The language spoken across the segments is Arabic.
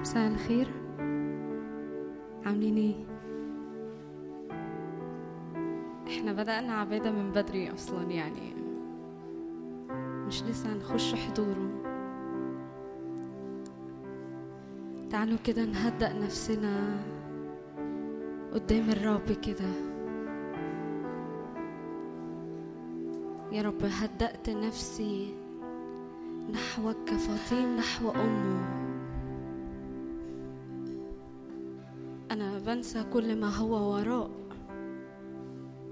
مساء الخير. عاملين إيه؟ إحنا بدأنا عبادة من بدري أصلا يعني. مش لسه هنخش حضوره. تعالوا كده نهدأ نفسنا قدام الرب كده. يا رب هدأت نفسي نحوك كفاطين نحو أمه. بنسى كل ما هو وراء.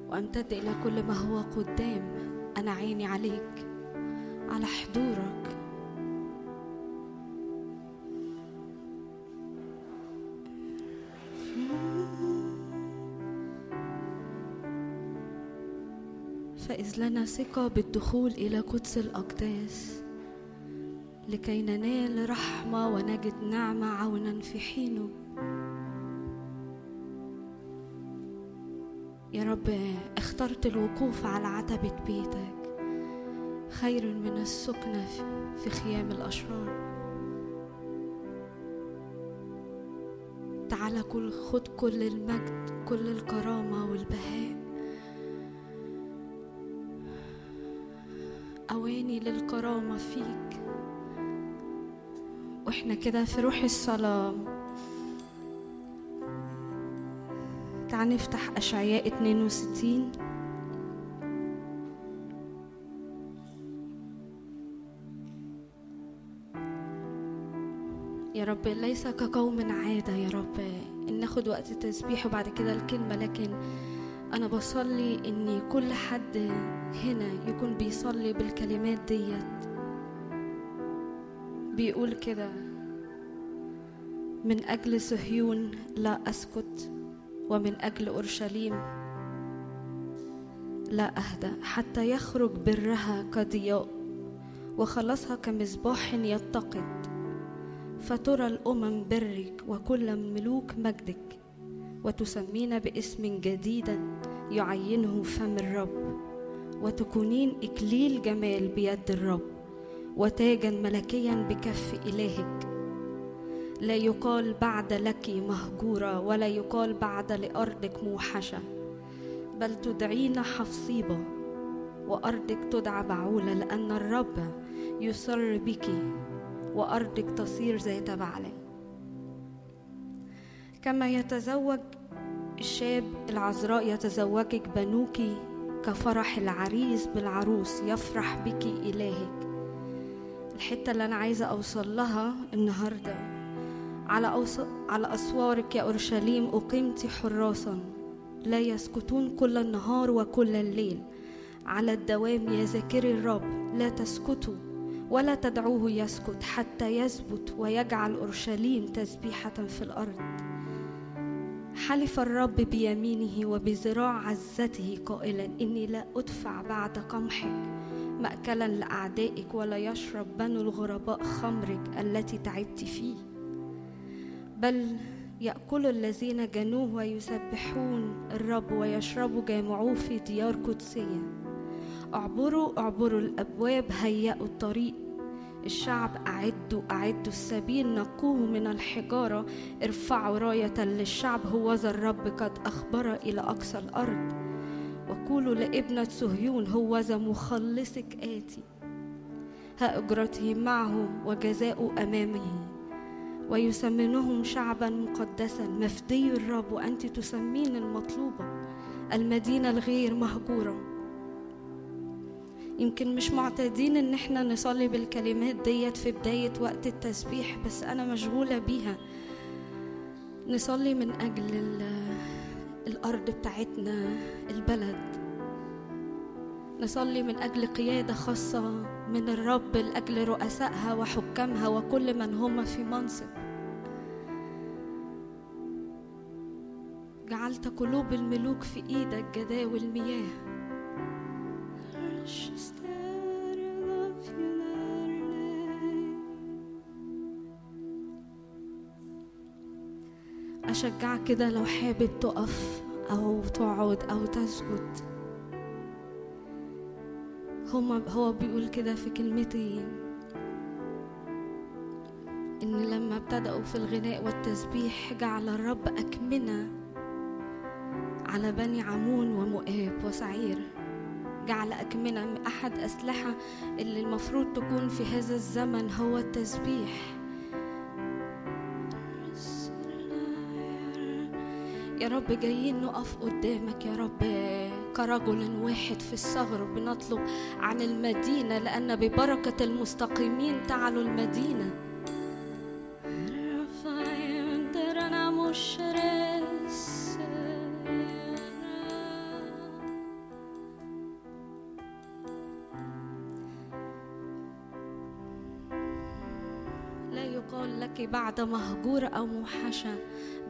وأمتد إلى كل ما هو قدام. أنا عيني عليك على حضورك. فإذ لنا ثقة بالدخول إلى قدس الأقداس لكي ننال رحمة ونجد نعمة عونا في حينه. يا رب اخترت الوقوف على عتبة بيتك. خير من السكنة في خيام الأشرار. تعالى كل خد كل المجد كل الكرامة والبهاء. أواني للكرامة فيك. وإحنا كده في روح الصلاة تعال نفتح أشعياء 62 يا رب ليس كقوم عادة يا رب. إن ناخد وقت تسبيح وبعد كده الكلمة لكن أنا بصلي إن كل حد هنا يكون بيصلي بالكلمات ديت. بيقول كده من أجل صهيون لا أسكت. ومن أجل أورشليم لا أهدأ حتى يخرج برها كضياء وخلصها كمصباح يتقد فترى الأمم برك وكل ملوك مجدك وتسمين باسم جديد يعينه فم الرب. وتكونين إكليل جمال بيد الرب وتاجا ملكيا بكف إلهك. لا يقال بعد لك مهجورة ولا يقال بعد لأرضك موحشة بل تدعين حفصيبة وأرضك تدعى بعولة لأن الرب يسر بك وأرضك تصير ذات بعل. كما يتزوج الشاب العذراء يتزوجك بنوك كفرح العريس بالعروس يفرح بك إلهك. الحتة اللي أنا عايزة أوصل لها النهاردة على, أوص... على أسوارك يا أورشليم أقمت حراسا. لا يسكتون كل النهار وكل الليل. على الدوام يا ذاكري الرب لا تسكتوا ولا تدعوه يسكت حتى يثبت ويجعل أورشليم تسبيحة في الأرض. حلف الرب بيمينه وبذراع عزته قائلا إني لا أدفع بعد قمحك مأكلا لأعدائك ولا يشرب بنو الغرباء خمرك التي تعبت فيه. بل يأكل الذين جنوه ويسبحون الرب ويشربوا جامعوه في ديار قدسية. اعبروا اعبروا الأبواب هيئوا الطريق. الشعب أعدوا أعدوا السبيل نقوه من الحجارة. ارفعوا راية للشعب هو ذا الرب قد أخبر إلى أقصى الأرض. وقولوا لابنة صهيون هو ذا مخلصك آتي. ها أجرته معه وجزاء أمامه. ويسمنهم شعبا مقدسا. مفدي الرب وأنت تسمين المطلوبة المدينة الغير مهجورة. يمكن مش معتادين إن إحنا نصلي بالكلمات ديت في بداية وقت التسبيح بس أنا مشغولة بيها. نصلي من أجل الأرض بتاعتنا البلد. نصلي من أجل قيادة خاصة من الرب لأجل رؤسائها وحكامها وكل من هم في منصب. جعلت قلوب الملوك في إيدك جداول المياه. أشجعك كده لو حابب تقف أو تقعد أو تسجد. هما هو بيقول كده في كلمتين. إن لما ابتدأوا في الغناء والتسبيح جعل الرب أكمنة. على بني عمون ومؤاب وسعير. جعل أكمنة أحد أسلحة اللي المفروض تكون في هذا الزمن هو التسبيح. يا رب جايين نقف قدامك يا رب كرجل واحد في الثغر بنطلب عن المدينة لأن ببركة المستقيمين تعلو المدينة. بعد مهجورة أو موحشة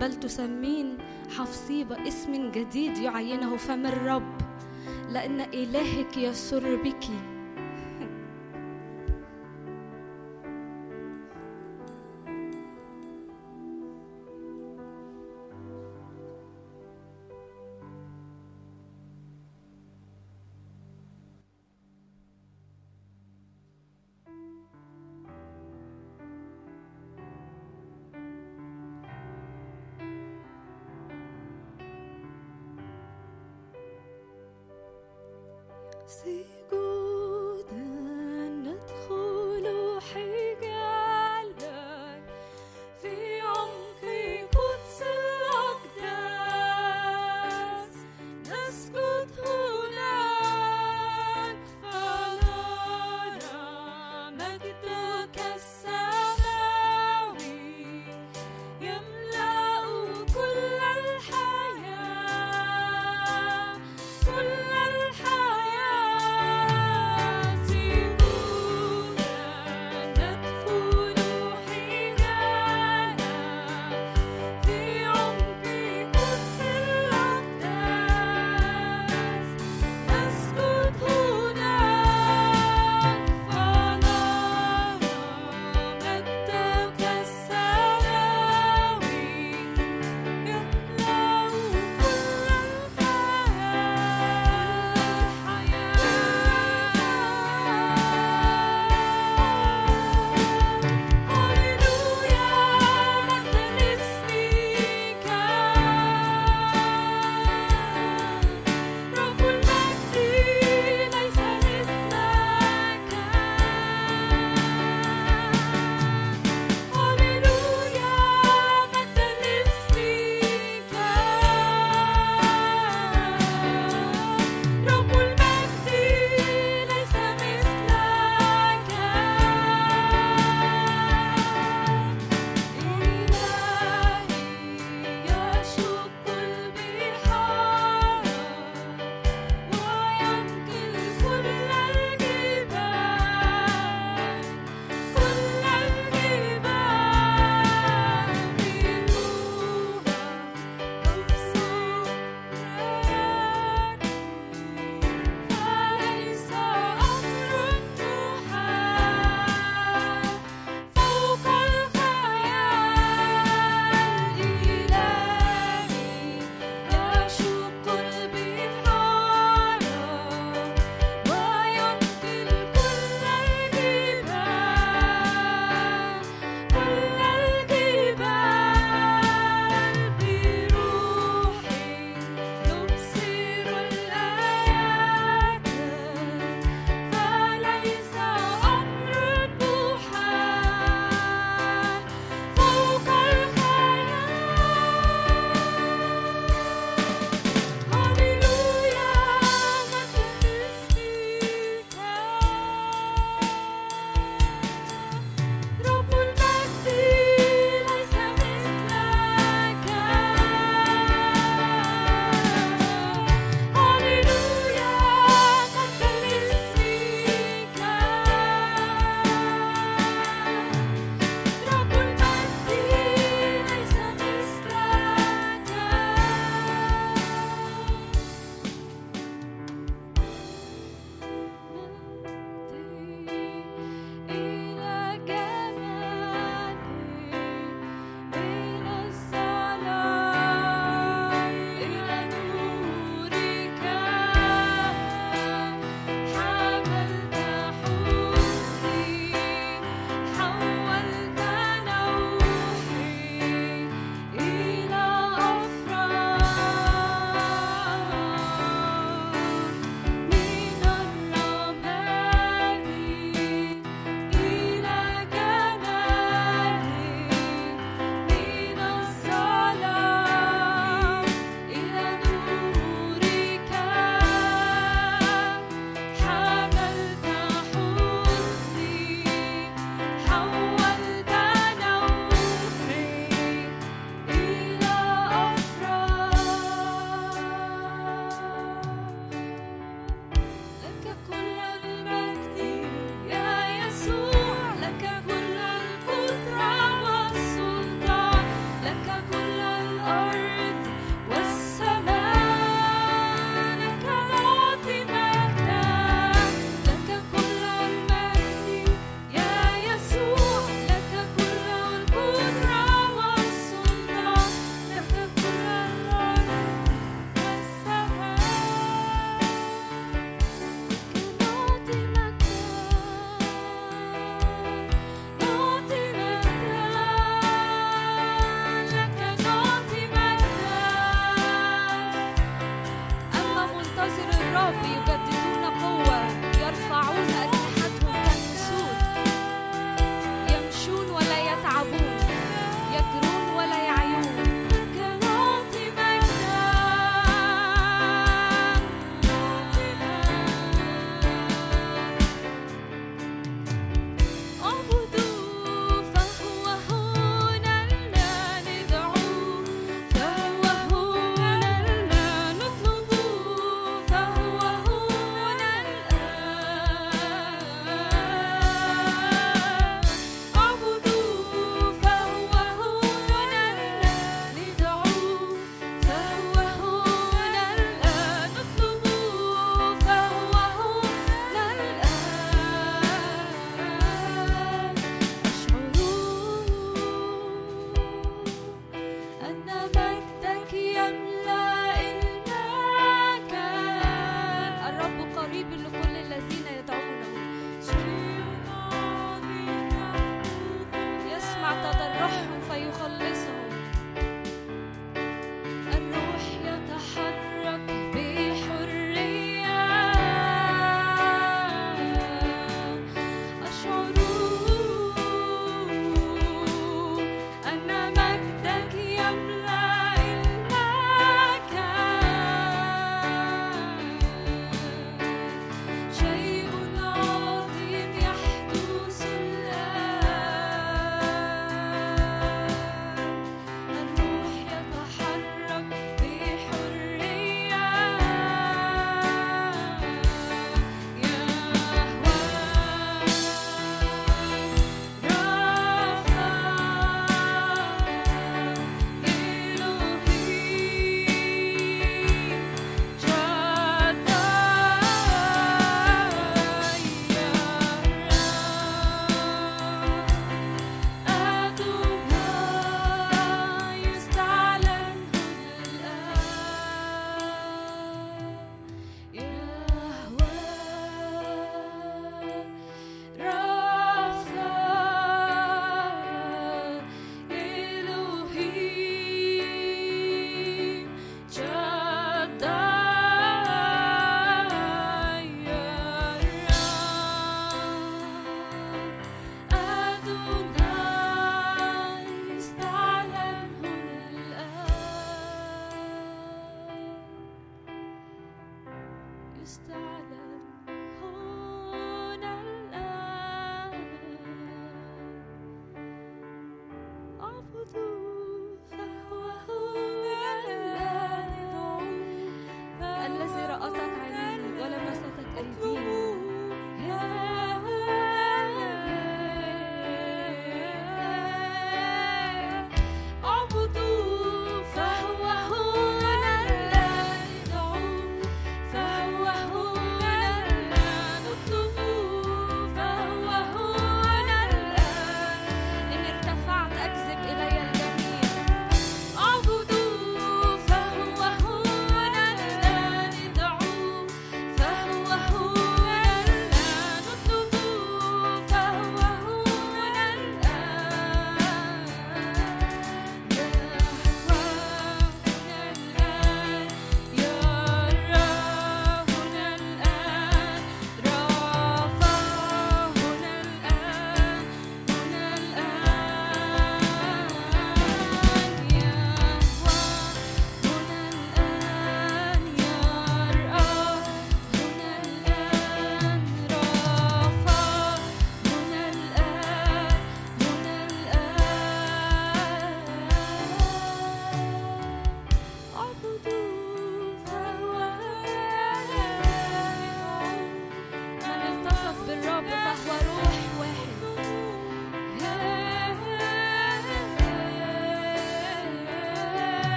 بل تسمين حفصيبة اسم جديد يعينه فم الرب لأن إلهك يسر بك.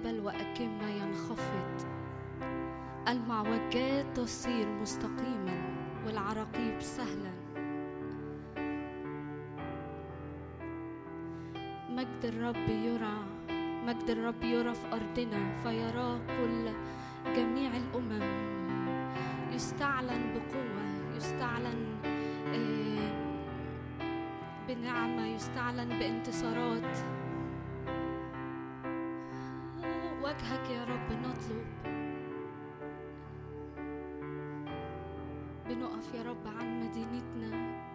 جبل وأكمة ينخفض. المعوجات تصير مستقيما والعراقيب سهلا. مجد الرب يرى مجد الرب يرى في أرضنا فيراه كل جميع الأمم. يستعلن بقوة يستعلن آه، بنعمة يستعلن بانتصارات. يا رب نطلب بنقف يا رب عن مدينتنا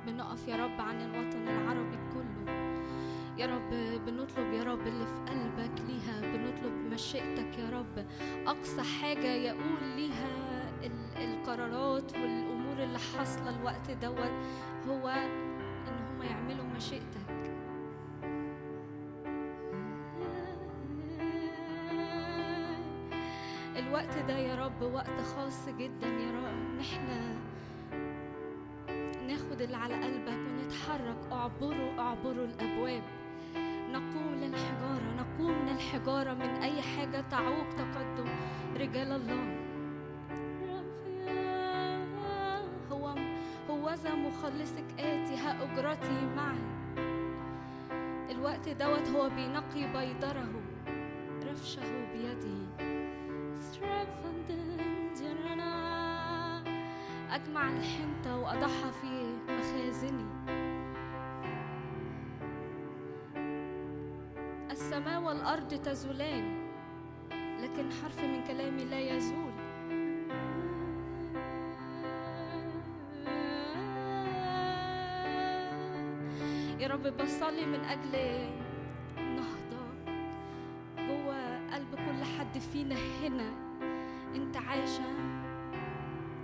بنقف يا رب عن الوطن العربي كله. يا رب بنطلب يا رب اللي في قلبك ليها بنطلب مشيئتك يا رب. أقصى حاجة يقول ليها القرارات والأمور اللي حاصلة الوقت دوت هو إن هم يعملوا مشيئتك. الوقت ده يا رب وقت خاص جدا يا رب. إن إحنا ناخد اللي على قلبك ونتحرك. اعبروا اعبروا الأبواب. نقوم للحجاره نقوم من الحجارة من أي حاجة تعوق تقدم. رجال الله هو هوذا مخلصك. آتي ها أجرتي معي. الوقت دوت هو بينقي بيضره رفشه بيده. أجمع الحنطة وأضعها في مخازني السماء والأرض تزولان لكن حرف من كلامي لا يزول يا رب بصلي من أجل نهضة جوه قلب كل حد فينا هنا انت عايشة؟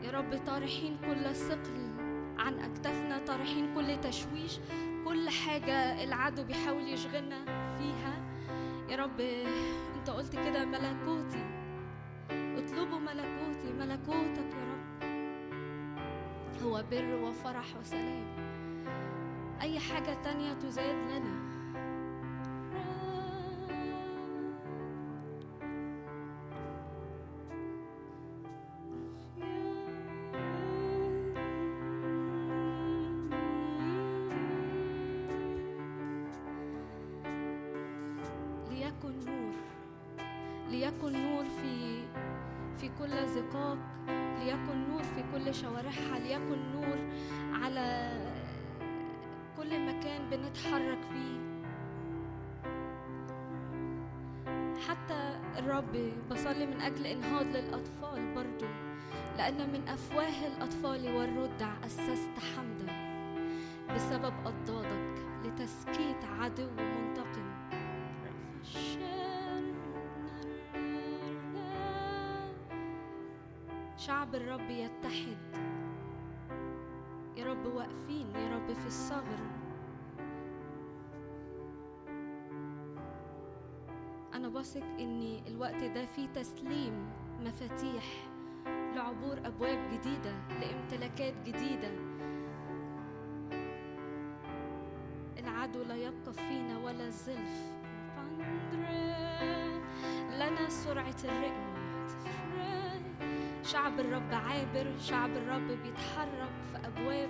يا رب طارحين كل ثقل عن أكتافنا طارحين كل تشويش كل حاجة العدو بيحاول يشغلنا فيها. يا رب انت قلت كده ملكوتي اطلبوا ملكوتي ملكوتك يا رب. هو بر وفرح وسلام. أي حاجة تانية تزاد لنا. شوارعها ليكن نور على كل مكان بنتحرك فيه. حتى الرب بصلي من أجل إنهاض للأطفال برضو لأن من أفواه الأطفال والرضع أسست حمدا بسبب أضدادك لتسكيت عدو منتقم شعب الرب يتحد. يا رب واقفين يا رب في الصبر. أنا بثق إن الوقت ده فيه تسليم مفاتيح لعبور أبواب جديدة لامتلاكات جديدة. العدو لا يبقى فينا ولا الزلف لنا سرعة الرئم. شعب الرب عابر شعب الرب بيتحرك في أبواب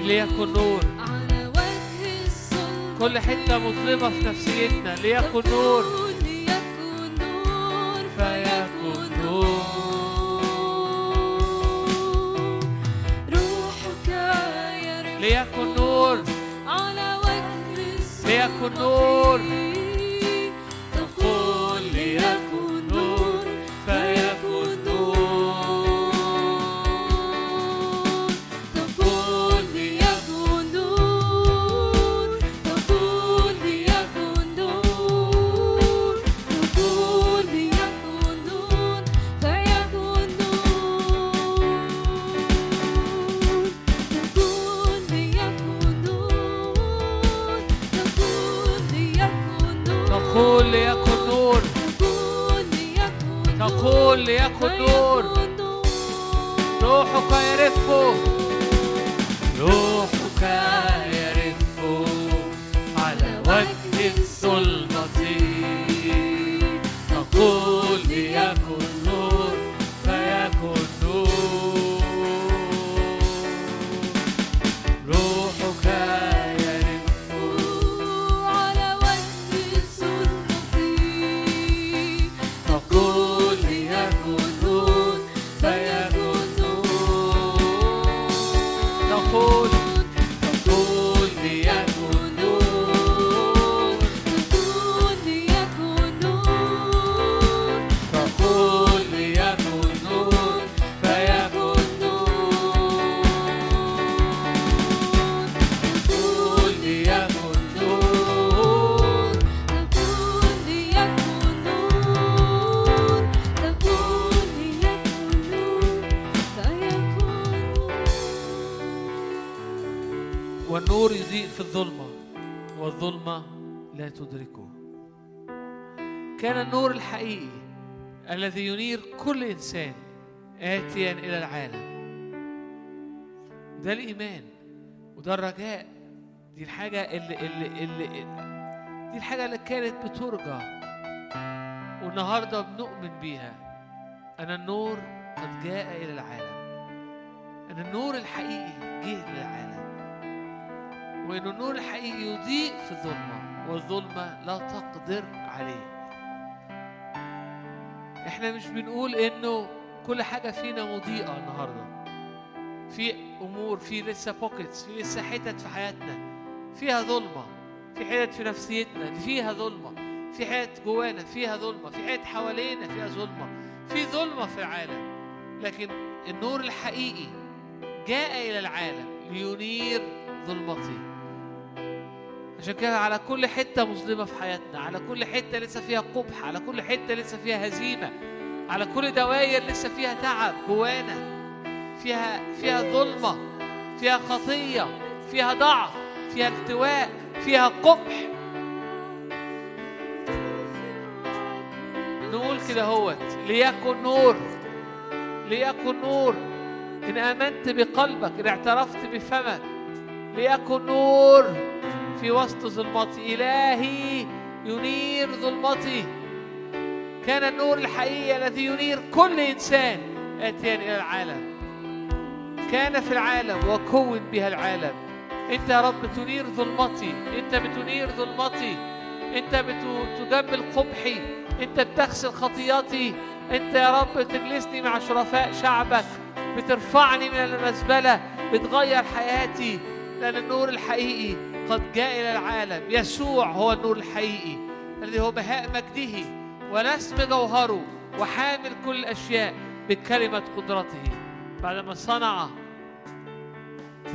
ليكن نور. كل حتة مظلمة في نفسيتنا. ليكن نور. فيكن نور ليكن نور. ليكن نور. آتيا إلى العالم. ده الإيمان وده الرجاء. دي الحاجة اللي, اللي, اللي دي الحاجة اللي كانت بترجى والنهاردة بنؤمن بيها. أن النور قد جاء إلى العالم. أن النور الحقيقي جه للعالم وأن النور الحقيقي يضيء في الظلمة والظلمة لا تقدر عليه. إحنا مش بنقول إنه كل حاجة فينا مضيئة النهاردة. في أمور في لسه pockets في لسه حتت في حياتنا. فيها ظلمة. في حتت في نفسيتنا. فيها ظلمة. في حتت جوانا فيها ظلمة. في حتت حوالينا فيها ظلمة. في ظلمة في العالم. لكن النور الحقيقي جاء إلى العالم لينير ظلمته. عشان كده على كل حتة مظلمة في حياتنا. على كل حتة لسه فيها قبح على كل حتة لسه فيها هزيمة. على كل دواير لسه فيها تعب جوانا فيها فيها ظلمة فيها خطية فيها ضعف فيها التواء فيها قبح. نقول كده هوت ليكن نور ليكن نور. إن آمنت بقلبك إن اعترفت بفمك ليكن نور. في وسط ظلمتي إلهي ينير ظلمتي. كان النور الحقيقي الذي ينير كل إنسان آتيا إلى العالم. كان في العالم وكون بها العالم. أنت يا رب تنير ظلمتي. أنت بتنير ظلمتي. أنت بتجمل قبحي. أنت بتغسل خطياتي. أنت يا رب تجلسني مع شرفاء شعبك. بترفعني من المزبلة. بتغير حياتي. لأن النور الحقيقي قد جاء إلى العالم. يسوع هو النور الحقيقي. الذي هو بهاء مجده. ونسم جوهره وحامل كل الأشياء بكلمة قدرته. بعدما صنع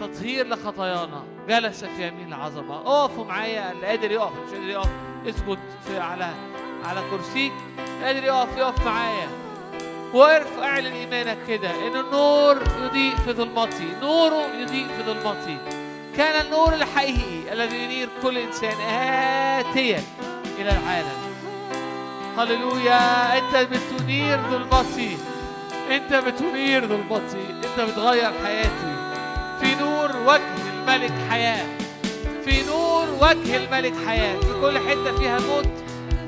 تطهير لخطايانا جلس في يمين العظمة. أقفوا معايا اللي قادر يقف مش قادر يقف. في على على كرسيك. قادر يقف يقف معايا. وارفع أعلن إيمانك كده إن النور يضيء في ظلمتي. نوره يضيء في ظلمتي. كان النور الحقيقي الذي ينير كل إنسان آتيا إلى العالم. هللويا أنت بتنير ظلمتي أنت بتنير ظلمتي أنت بتغير حياتي. في نور وجه الملك حياة. في نور وجه الملك حياة. في كل حتة فيها موت.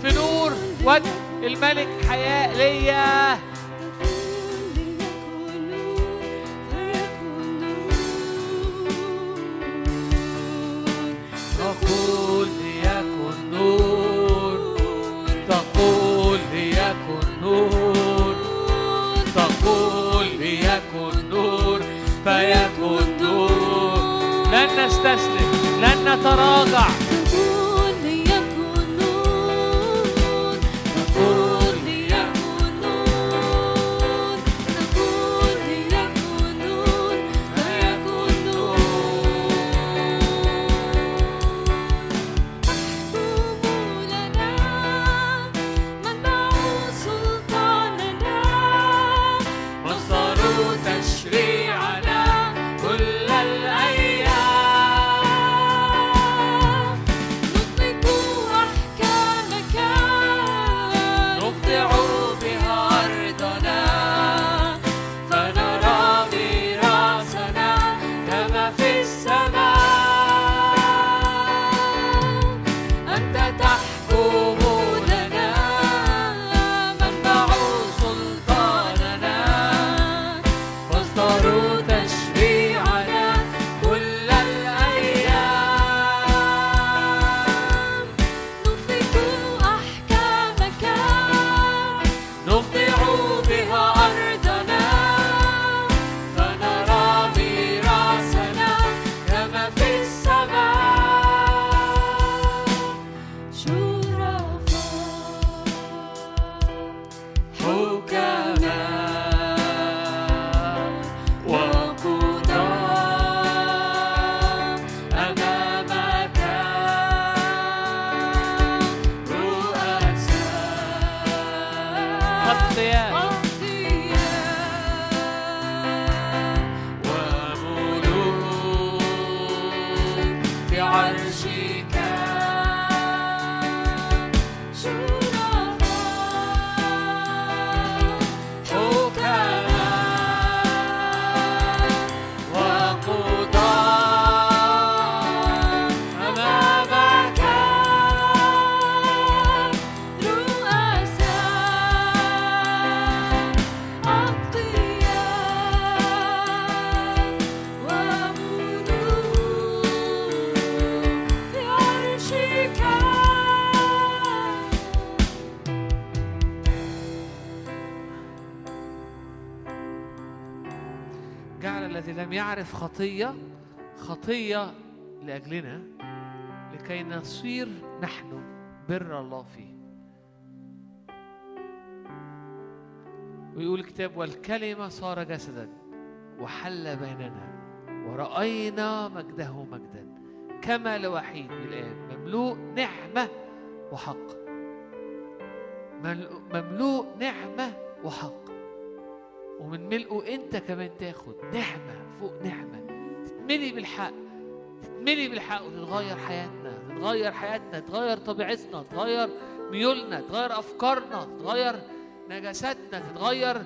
في نور وجه الملك حياة ليا. فيكن نور لن نستسلم لن نتراجع. لم يعرف خطية خطية لأجلنا لكي نصير نحن بر الله فيه. ويقول الكتاب والكلمة صار جسدا وحل بيننا ورأينا مجده مجدا كما لوحيد الآن مملوء نعمة وحق. مملوء نعمة وحق. ومن ملئه انت كمان تاخد نعمة فوق نعمة. تتملي بالحق تتملي بالحق وتتغير حياتنا تتغير حياتنا تتغير طبيعتنا تتغير ميولنا تتغير أفكارنا تتغير نجاساتنا تتغير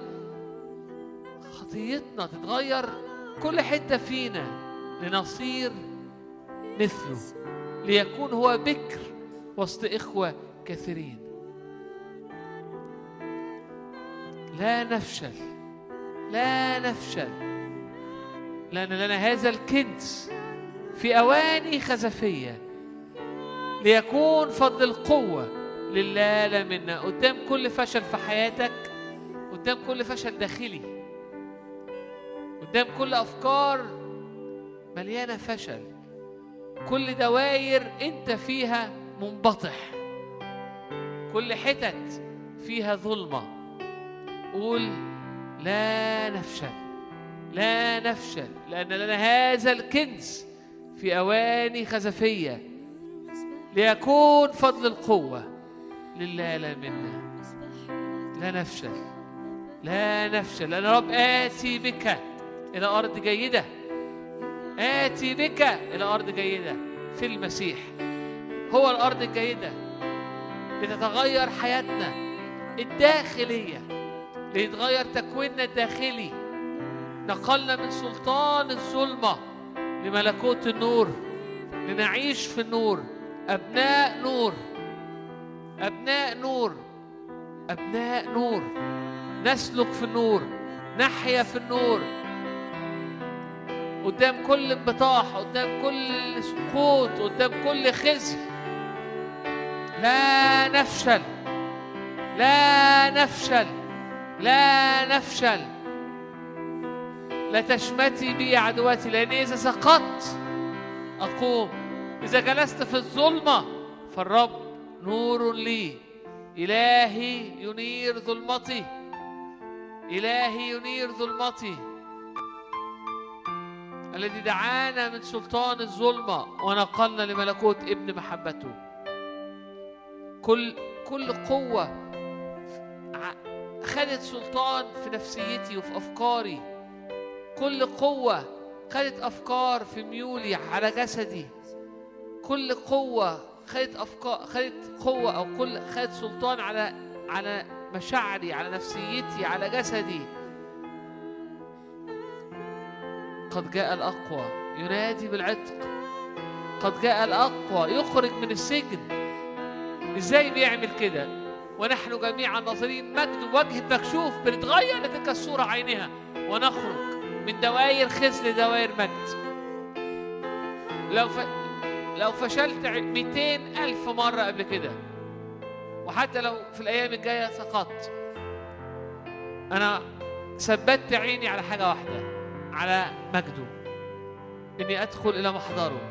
خطيتنا تتغير كل حتة فينا لنصير مثله ليكون هو بكر وسط إخوة كثيرين. لا نفشل. لا نفشل. لأن لنا هذا الكنز في أواني خزفية. ليكون فضل القوة لله لا منا قدام كل فشل في حياتك قدام كل فشل داخلي قدام كل أفكار مليانة فشل. كل دواير أنت فيها منبطح. كل حتت فيها ظلمة. قول لا نفشل لا نفشل لأن لنا هذا الكنز في أواني خزفية ليكون فضل القوة لله لا منا. لا نفشل لا نفشل. لأن رب آتي بك إلى أرض جيدة. آتي بك إلى أرض جيدة. في المسيح هو الأرض الجيدة. لتتغير حياتنا الداخلية. ليتغير تكويننا الداخلي. نقلنا من سلطان الظلمة لملكوت النور لنعيش في النور. أبناء نور أبناء نور أبناء نور. نسلك في النور نحيا في النور. قدام كل انبطاح قدام كل سقوط قدام كل خزي. لا نفشل لا نفشل. لا نفشل. لا تشمتي بي عدواتي لأن إذا سقطت أقوم. إذا جلست في الظلمة فالرب نور لي. إلهي ينير ظلمتي. إلهي ينير ظلمتي. الذي دعانا من سلطان الظلمة ونقلنا لملكوت ابن محبته. كل كل قوة خدت سلطان في نفسيتي وفي أفكاري. كل قوة خدت أفكار في ميولي على جسدي. كل قوة خدت أفكار خدت قوة أو كل خدت سلطان على على مشاعري على نفسيتي على جسدي. قد جاء الأقوى ينادي بالعتق. قد جاء الأقوى يخرج من السجن. إزاي بيعمل كده؟ ونحن جميعا ناظرين مجد وجه مكشوف بنتغير لتلك الصورة عينها ونخرج من دوائر خزي لدوائر مجد. لو ف... لو فشلت ع- 200 ألف مرة قبل كده وحتى لو في الأيام الجاية سقطت أنا ثبت عيني على حاجة واحدة على مجده. إني أدخل إلى محضره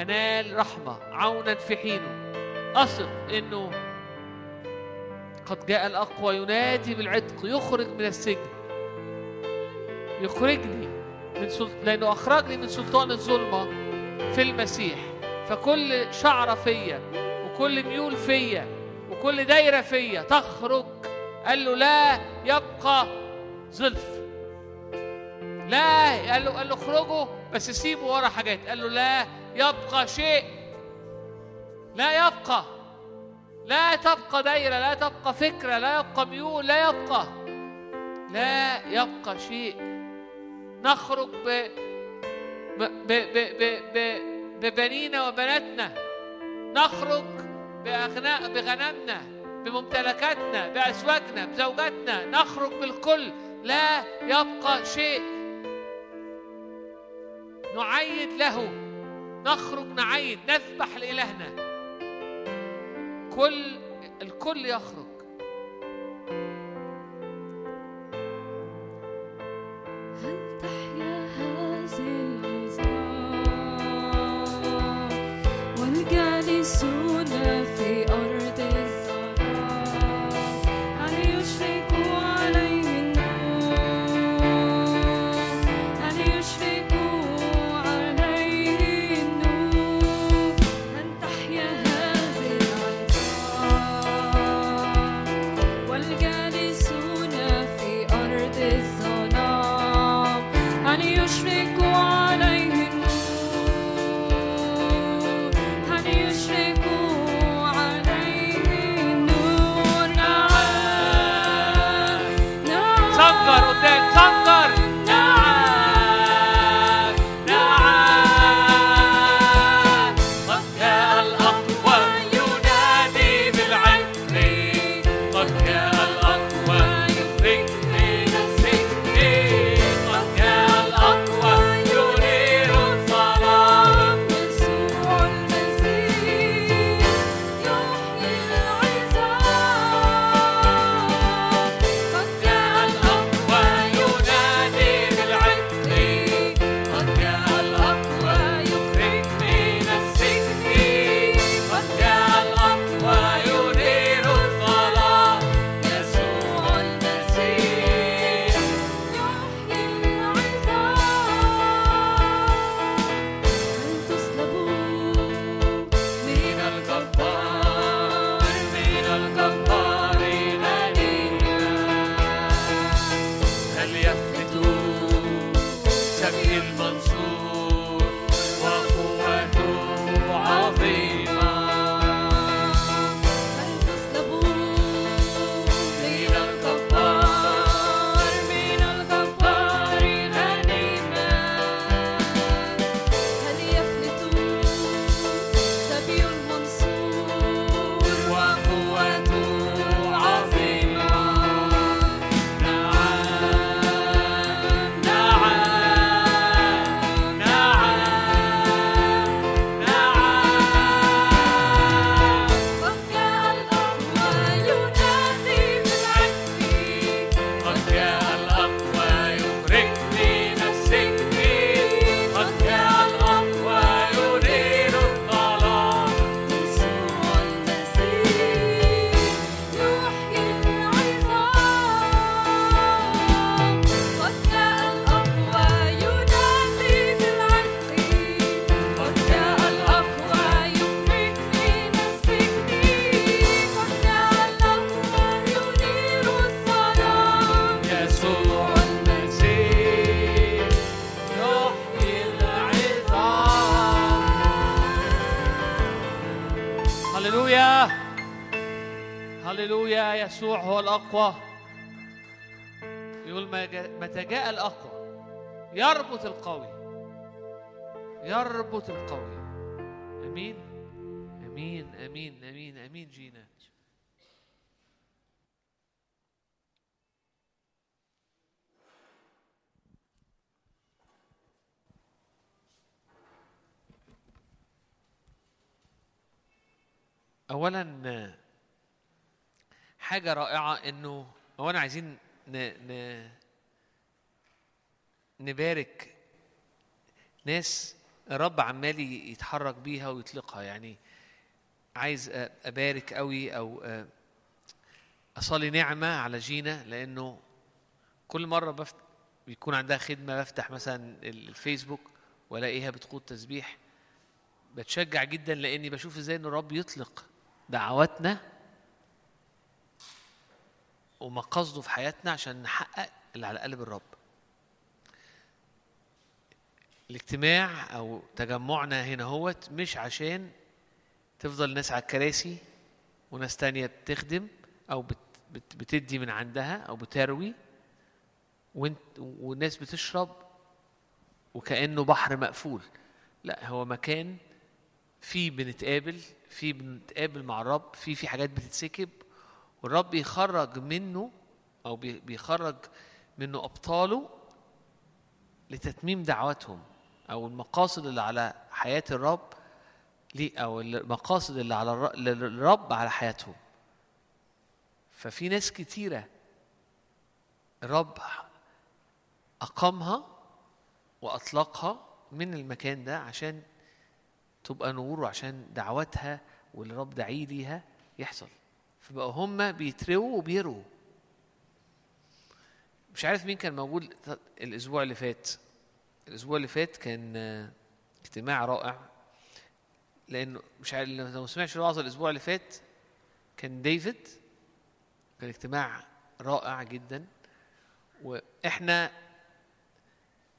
أنال رحمة عونا في حينه أثق إنه قد جاء الأقوى ينادي بالعتق يخرج من السجن. يخرجني من سلط... لأنه أخرجني من سلطان الظلمة في المسيح. فكل شعرة فيا وكل ميول فيا وكل دايرة فيا تخرج. قال له لا يبقى زلف. لا قال له قال له اخرجوا بس سيبوا ورا حاجات. قال له لا يبقى شيء. لا يبقى. لا تبقى دايرة لا تبقى فكرة لا يبقى ميول لا يبقى لا يبقى شيء. نخرج ب ب ب ب ب ببنينا وبناتنا. نخرج بأغناء بغنمنا بممتلكاتنا بأزواجنا بزوجاتنا. نخرج بالكل لا يبقى شيء. نعيد له. نخرج نعيد نذبح لإلهنا. الكل الكل يخرج. هل تحيا هذه العظام والجالسون الأقوى يقول متى جاء الأقوى؟ يربط القوي. يربط القوي. أمين؟ أمين أمين أمين أمين جينا. اولا حاجة رائعة إنه اولا عايزين ن... ن... نبارك ناس الرب عمال يتحرك بيها ويطلقها. يعني عايز أبارك قوي أو أصلي نعمة على جينا لأنه كل مرة بفت... بيكون عندها خدمة بفتح مثلا ال- الفيسبوك وألاقيها بتقود تسبيح. بتشجع جدا لأني بشوف إزاي ان الرب يطلق دعواتنا وما قصده في حياتنا عشان نحقق اللي على قلب الرب. الاجتماع أو تجمعنا هنا هوت مش عشان تفضل ناس على الكراسي وناس تانية بتخدم أو بت بت بتدي من عندها أو بتروي وانت والناس بتشرب وكأنه بحر مقفول. لا هو مكان فيه بنتقابل فيه بنتقابل مع الرب فيه في حاجات بتتسكب والرب يخرج منه بي- بيخرج منه أبطاله لتتميم دعواتهم أو المقاصد اللي على حياة الرب ليه أو المقاصد اللي على الر- للرب على حياتهم. ففي ناس كتيرة الرب أقامها وأطلقها من المكان ده عشان تبقى نور وعشان دعواتها واللي الرب دعيه ليها يحصل. فبقوا هم بيتروا وبيروا مش عارف مين كان موجود الأسبوع اللي فات. الأسبوع اللي فات كان آه، اجتماع رائع. لأنه مش عارف لو ما سمعتش الوعظة الأسبوع اللي فات كان ديفيد. كان اجتماع رائع جدا. وإحنا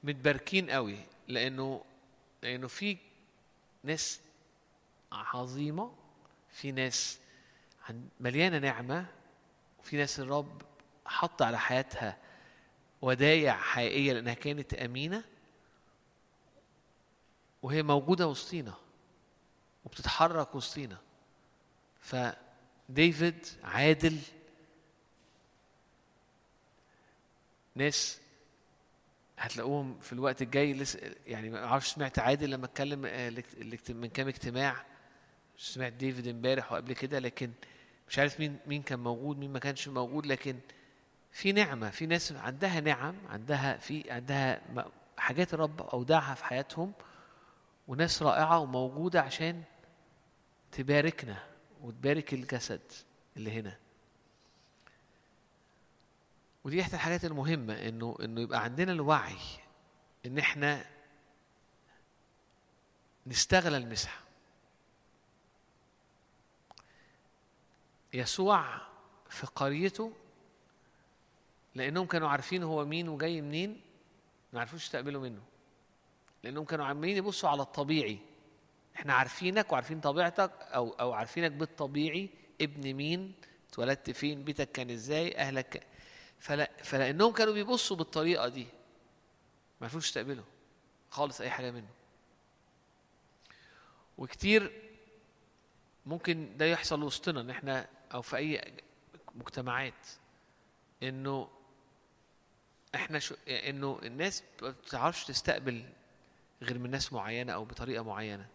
متباركين قوي لأنه لأنه في ناس عظيمة في ناس مليانة نعمة وفي ناس الرب حط على حياتها ودايع حقيقية لأنها كانت أمينة وهي موجودة وسطينا وبتتحرك وسطينا. فديفيد عادل ناس هتلاقوهم في الوقت الجاي لسه يعني ما أعرفش سمعت عادل لما اتكلم آه، من كام اجتماع سمعت ديفيد امبارح وقبل كده لكن مش عارف مين مين كان موجود مين ما كانش موجود لكن في نعمة في ناس عندها نعم عندها في عندها حاجات الرب أودعها في حياتهم وناس رائعة وموجودة عشان تباركنا وتبارك الجسد اللي هنا. ودي احدى الحاجات المهمة إنه إنه يبقى عندنا الوعي إن إحنا نستغل المسحة. يسوع في قريته لأنهم كانوا عارفين هو مين وجاي منين ما عرفوش يستقبلوا منه. لأنهم كانوا عمالين يبصوا على الطبيعي. إحنا عارفينك وعارفين طبيعتك أو أو عارفينك بالطبيعي. ابن مين؟ اتولدت فين؟ بيتك كان إزاي؟ أهلك فلا فلأنهم كانوا بيبصوا بالطريقة دي. ما عرفوش يستقبلوا خالص أي حاجة منه. وكتير ممكن ده يحصل وسطنا إن إحنا أو في أي مجتمعات إنه إحنا شو إنه الناس ما بتعرفش تستقبل غير من ناس معينة أو بطريقة معينة.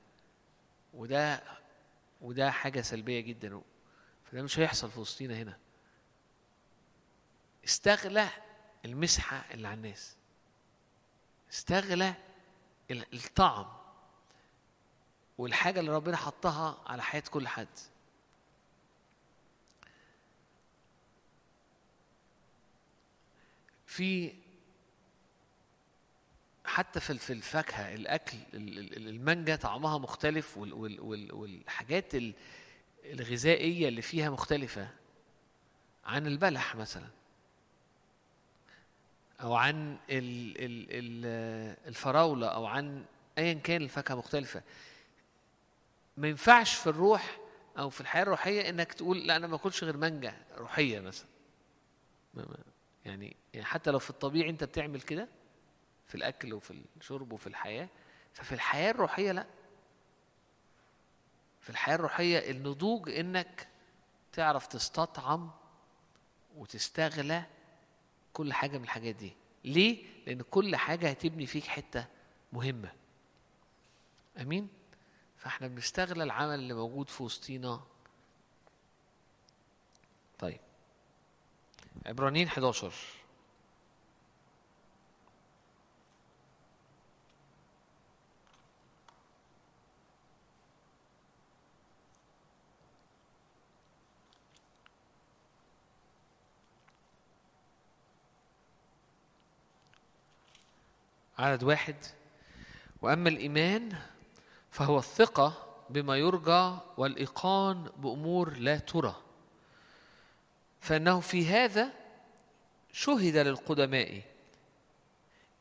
وده وده حاجة سلبية جدا فده مش هيحصل في وسطينا هنا. استغلى المسحة اللي على الناس. استغلى ال- الطعم والحاجة اللي ربنا حطها على حياة كل حد. في حتى في الفاكهة الأكل ال- ال- المانجا طعمها مختلف وال- وال- وال- والحاجات ال- الغذائية اللي فيها مختلفة عن البلح مثلا أو عن ال ال ال الفراولة أو عن ايا كان الفاكهة مختلفة. ما ينفعش في الروح أو في الحياة الروحية إنك تقول لا أنا ما باكلش غير مانجا روحية مثلا. يعني حتى لو في الطبيعي انت بتعمل كده في الأكل وفي الشرب وفي الحياة ففي الحياة الروحية لا. في الحياة الروحية النضوج إنك تعرف تستطعم وتستغلى كل حاجة من الحاجات دي. ليه؟ لأن كل حاجة هتبني فيك حتة مهمة. أمين؟ فإحنا بنستغل العمل اللي موجود في وسطينا طيب عبرانيين 11 عدد واحد. وأما الإيمان فهو الثقة بما يرجى والإيقان بأمور لا ترى. فإنه في هذا شهد للقدماء.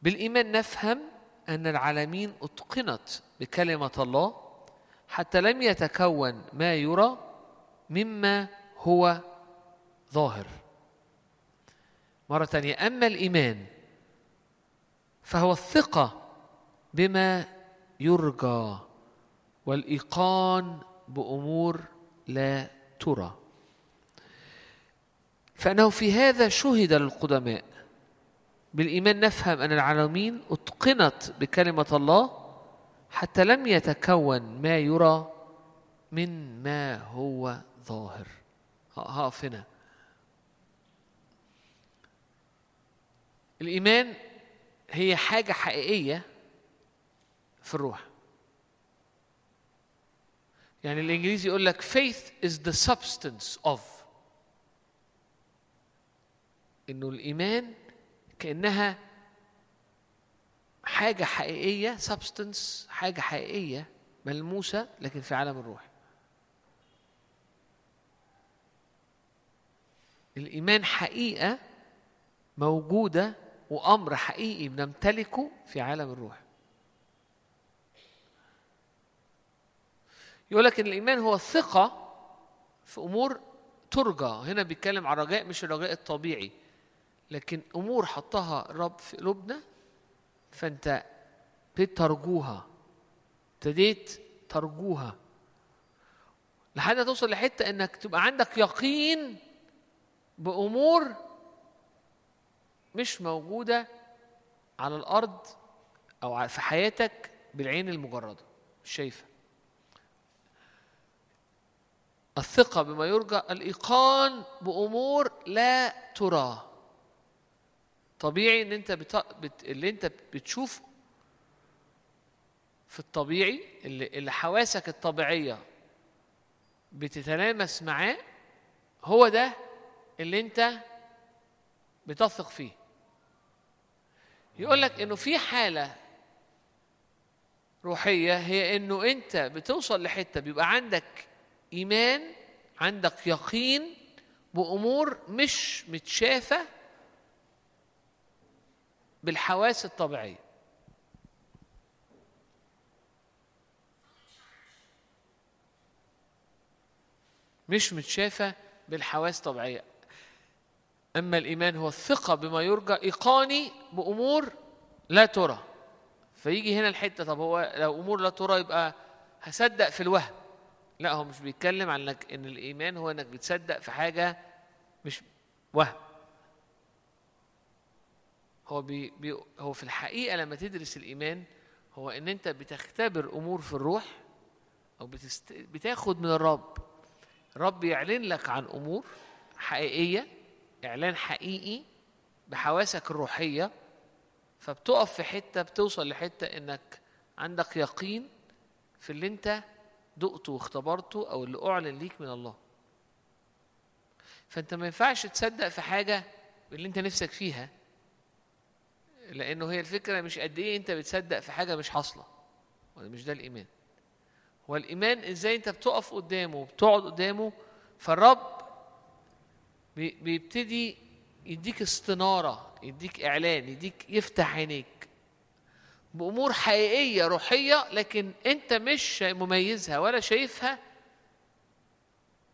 بالإيمان نفهم أن العالمين أتقنت بكلمة الله حتى لم يتكون ما يرى مما هو ظاهر. مرة تانية أما الإيمان فهو الثقة بما يرجى والإيقان بأمور لا ترى. فأنه في هذا شهد للقدماء. بالإيمان نفهم أن العالمين أتقنت بكلمة الله حتى لم يتكون ما يرى من ما هو ظاهر. هقف هنا الإيمان هي حاجة حقيقية في الروح. يعني الإنجليزي يقول لك faith is the substance of إنه الإيمان كأنها حاجة حقيقية substance حاجة حقيقية ملموسة لكن في عالم الروح الإيمان حقيقة موجودة وأمر حقيقي بنمتلكه في عالم الروح يقول لك إن الإيمان هو الثقه في أمور ترجى. هنا بيتكلم عن رجاء مش الرجاء الطبيعي. لكن أمور حطها الرب في قلوبنا فأنت ابتديت ترجوها. ابتديت ترجوها. لحد توصل لحتة إنك تبقى عندك يقين بأمور مش موجودة على الأرض أو في حياتك بالعين المجردة. مش شايفة. الثقة بما يرجى الإيقان بأمور لا ترى طبيعي إن أنت بت... بت... اللي أنت بتشوفه في الطبيعي اللي, اللي حواسك الطبيعية بتتلامس معاه هو ده اللي أنت بتثق فيه. يقول لك إنه في حالة روحية هي إنه أنت بتوصل لحتة بيبقى عندك إيمان عندك يقين بأمور مش متشافة بالحواس الطبيعية. مش متشافة بالحواس الطبيعية. أما الإيمان هو الثقه بما يرجى إيقاني بأمور لا ترى. فيجي هنا الحتة طب هو لو أمور لا ترى يبقى هصدق في الوهم. لا هو مش بيتكلم عن انك إن الإيمان هو إنك بتصدق في حاجة مش وهم. هو بي بي هو في الحقيقة لما تدرس الإيمان هو إن أنت بتختبر أمور في الروح أو بتست... بتاخد من الرب. الرب يعلن لك عن أمور حقيقية إعلان حقيقي بحواسك الروحية فبتقف في حتة بتوصل لحتة إنك عندك يقين في اللي أنت دقته واختبرته أو اللي أعلن ليك من الله. فأنت ما ينفعش تصدق في حاجة اللي أنت نفسك فيها لأنه هي الفكرة مش قد إيه أنت بتصدق في حاجة مش حاصلة. ولا مش ده الإيمان. هو الإيمان إزاي أنت بتقف قدامه وبتقعد قدامه فالرب بي- بيبتدي يديك استنارة يديك إعلان يديك يفتح عينيك. بأمور حقيقية روحية لكن أنت مش مميزها ولا شايفها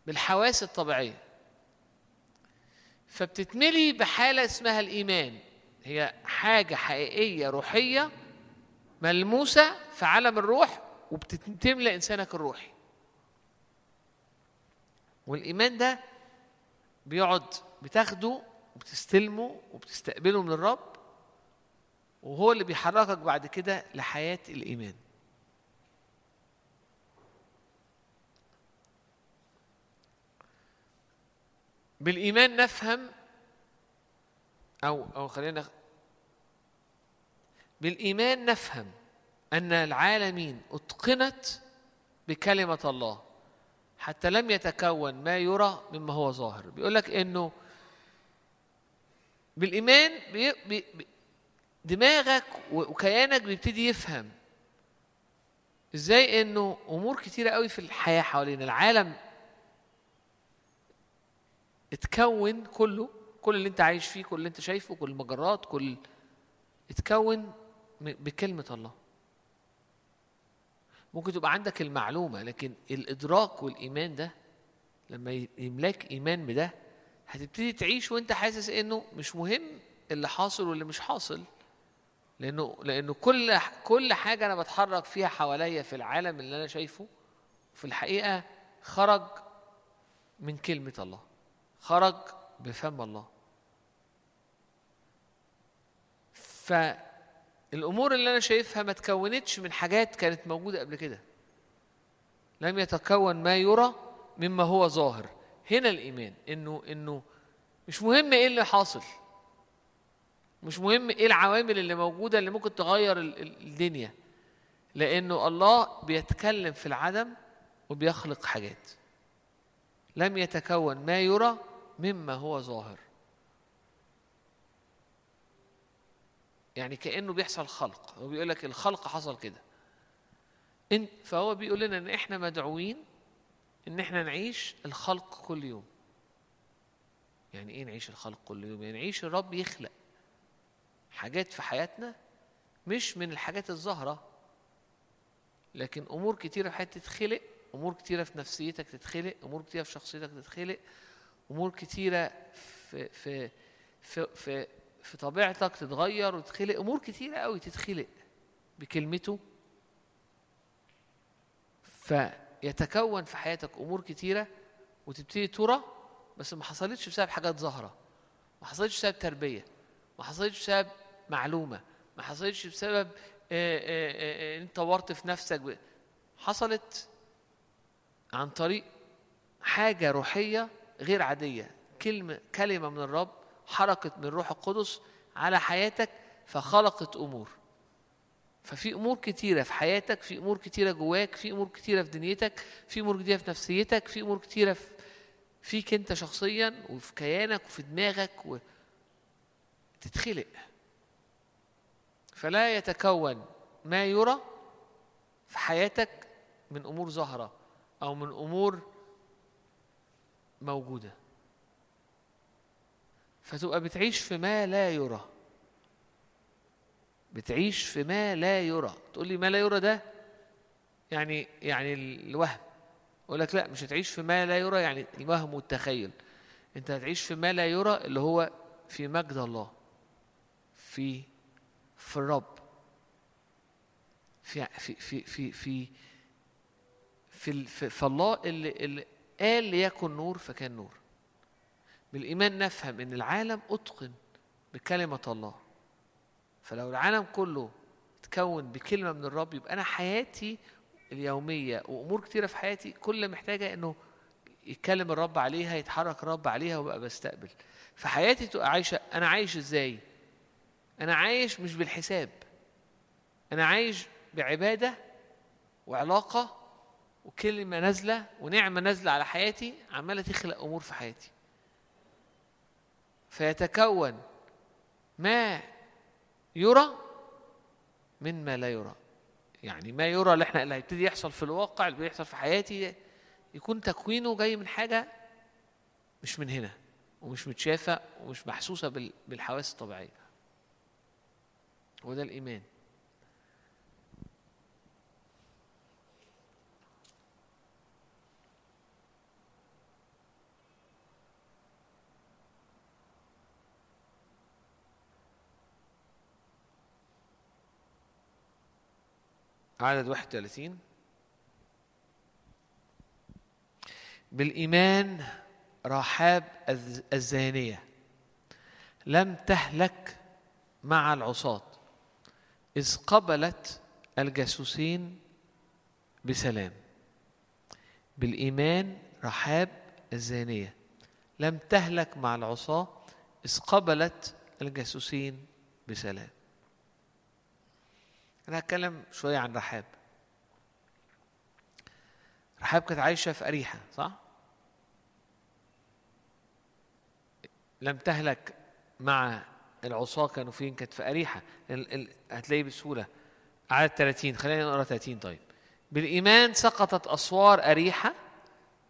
بالحواس الطبيعية. فبتتملي بحالة اسمها الإيمان. هي حاجة حقيقية روحية ملموسة في عالم الروح وبتملى إنسانك الروحي. والإيمان ده بيقعد بتاخده وبتستلمه وبتستقبله من الرب وهو اللي بيحركك بعد كده لحياة الإيمان. بالإيمان نفهم أو أو خلينا بالإيمان نفهم أن العالمين أتقنت بكلمة الله حتى لم يتكون ما يرى مما هو ظاهر. بيقول لك إنه بالإيمان بي بي دماغك وكيانك بيبتدي يفهم إزاي إنه أمور كتيرة قوي في الحياة حوالينا. العالم اتكون كله كل اللي انت عايش فيه كل اللي انت شايفه كل المجرات كل اتكون بكلمة الله. ممكن تبقى عندك المعلومة لكن الإدراك والإيمان ده لما يملاك إيمان بده هتبتدي تعيش وانت حاسس إنه مش مهم اللي حاصل واللي مش حاصل. لأنه لأنه كل كل حاجة أنا بتحرك فيها حواليا في العالم اللي أنا شايفه في الحقيقة خرج من كلمة الله خرج بفم الله. فالأمور اللي أنا شايفها ما تكونتش من حاجات كانت موجودة قبل كده. لم يتكون ما يرى مما هو ظاهر. هنا الإيمان إنه إنه مش مهم إيه اللي حاصل. مش مهم إيه العوامل اللي موجودة اللي ممكن تغير ال- ال- الدنيا. لأنه الله بيتكلم في العدم وبيخلق حاجات. لم يتكون ما يرى مما هو ظاهر. يعني كأنه بيحصل خلق هو بيقول لك الخلق حصل كده. إن فهو بيقول لنا إن إحنا مدعوين إن إحنا نعيش الخلق كل يوم. يعني إيه نعيش الخلق كل يوم؟ يعني نعيش الرب يخلق حاجات في حياتنا مش من الحاجات الظاهرة لكن أمور كتيرة في حياتك تتخلق أمور كتيرة في نفسيتك تتخلق أمور كتيرة في شخصيتك تتخلق أمور كتيرة في في في في, في طبيعتك تتغير وتتخلق. أمور كتيرة قوي تتخلق بكلمته. فيتكون في حياتك أمور كتيرة وتبتدي ترى بس ما حصلتش بسبب حاجات ظاهرة. ما حصلتش بسبب تربية. ما حصلتش بسبب معلومة. ما حصلتش بسبب آه، آه، آه، انت طورت في نفسك. حصلت عن طريق حاجة روحية غير عادية. كلمة كلمة من الرب حركت من الروح القدس على حياتك فخلقت أمور. ففي أمور كتيرة في حياتك في أمور كتيرة جواك في أمور كتيرة في دنيتك في أمور كتيره في نفسيتك في أمور كتيرة في فيك أنت شخصيا وفي كيانك وفي دماغك و... تتخلق. فلا يتكون ما يرى في حياتك من أمور ظاهرة أو من أمور موجودة. فتبقى بتعيش في ما لا يرى. بتعيش في ما لا يرى. تقول لي ما لا يرى ده؟ يعني يعني الوهم. أقول لك لا مش هتعيش في ما لا يرى يعني الوهم والتخيل. أنت هتعيش في ما لا يرى اللي هو في مجد الله في في الرب. في في في في في في, في, في الله اللي, اللي قال ليكن نور فكان نور. بالإيمان نفهم إن العالم أتقن بكلمة الله. فلو العالم كله تكون بكلمة من الرب يبقى أنا حياتي اليومية وأمور كتيرة في حياتي كل محتاجة إنه يتكلم الرب عليها يتحرك الرب عليها وبقى بستقبل. فحياتي تبقى عايشة أنا عايش إزاي؟ أنا عايش مش بالحساب. أنا عايش بعبادة وعلاقة وكلمة نازلة ونعمة نازلة على حياتي عمالة تخلق أمور في حياتي. فيتكون ما يرى من ما لا يرى. يعني ما يرى اللي إحنا اللي هيبتدي يحصل في الواقع اللي بيحصل في حياتي يكون تكوينه جاي من حاجة مش من هنا ومش متشافة ومش محسوسة بال- بالحواس الطبيعية. وده الإيمان. عدد 31 بالإيمان رحاب الز- الزانية. لم تهلك مع العصاة. إذ قبلت الجاسوسين بسلام. بالإيمان رحاب الزانية. لم تهلك مع العصاة. إذ قبلت الجاسوسين بسلام. أنا هتكلم شوية عن رحاب رحاب كانت عايشة في أريحة صح؟ لم تهلك مع العصاة كانوا فين؟ كانت في أريحة. ال... هتلاقيه بسهولة عدد 30 خلينا نقرأ 30 طيب بالإيمان سقطت أسوار أريحة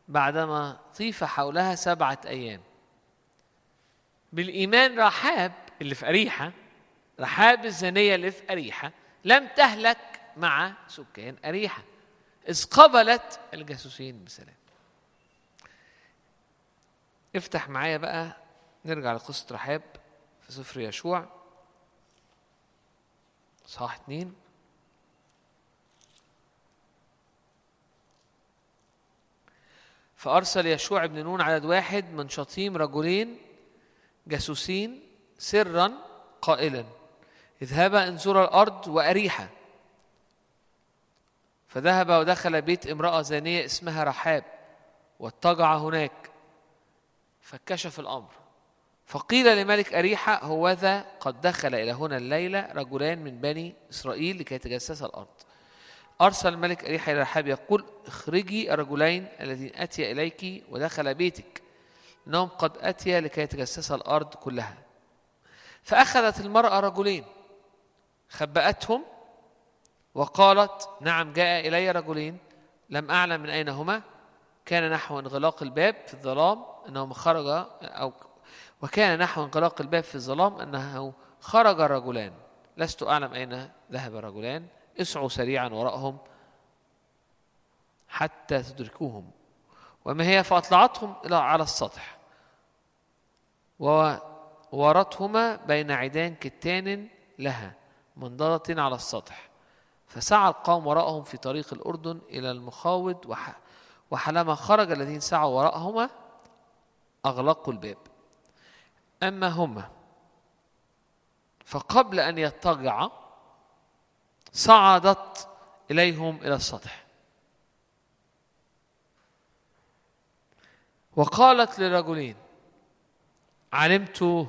بعدما طيف حولها سبعة أيام بالإيمان رحاب اللي في أريحة رحاب الزانية اللي في أريحة لم تهلك مع سكان أريحة إذ قبلت الجاسوسين بسلام. افتح معايا بقى نرجع لقصة رحاب في سفر يشوع. صح اتنين. فأرسل يشوع بن نون عدد واحد من شطيم رجلين جاسوسين سرا قائلا. اذهبا انظرا الأرض وأريحا. فذهب ودخل بيت امرأة زانية اسمها رحاب واضطجع هناك فكشف الأمر. فقيل لملك أريحة هوذا قد دخل إلى هنا الليلة رجلان من بني إسرائيل لكي يتجسسا الأرض. أرسل الملك أريحة إلى رحاب يقول اخرجي الرجلين الذين أتيا إليك ودخل بيتك إنهم قد أتيا لكي يتجسس الأرض كلها. فأخذت المرأة رجلين خبأتهم وقالت نعم جاء إلي رجلين لم أعلم من أين هما. كان نحو انغلاق الباب في الظلام أنهم خرج أو وكان نحو انغلاق الباب في الظلام أنه خرج الرجلان لست أعلم أين ذهب الرجلان اسعوا سريعا وراءهم حتى تدركوهم. وما هي؟ فأطلعتهم إلى على السطح. وورتهما بين عيدان كتان لها. منضدة على السطح. فسعى القوم وراءهم في طريق الأردن إلى المخاوض وح وحلما خرج الذين سعوا وراءهما أغلقوا الباب. أما هما فقبل أن يضطجعا صعدت إليهم إلى السطح. وقالت للرجلين علمت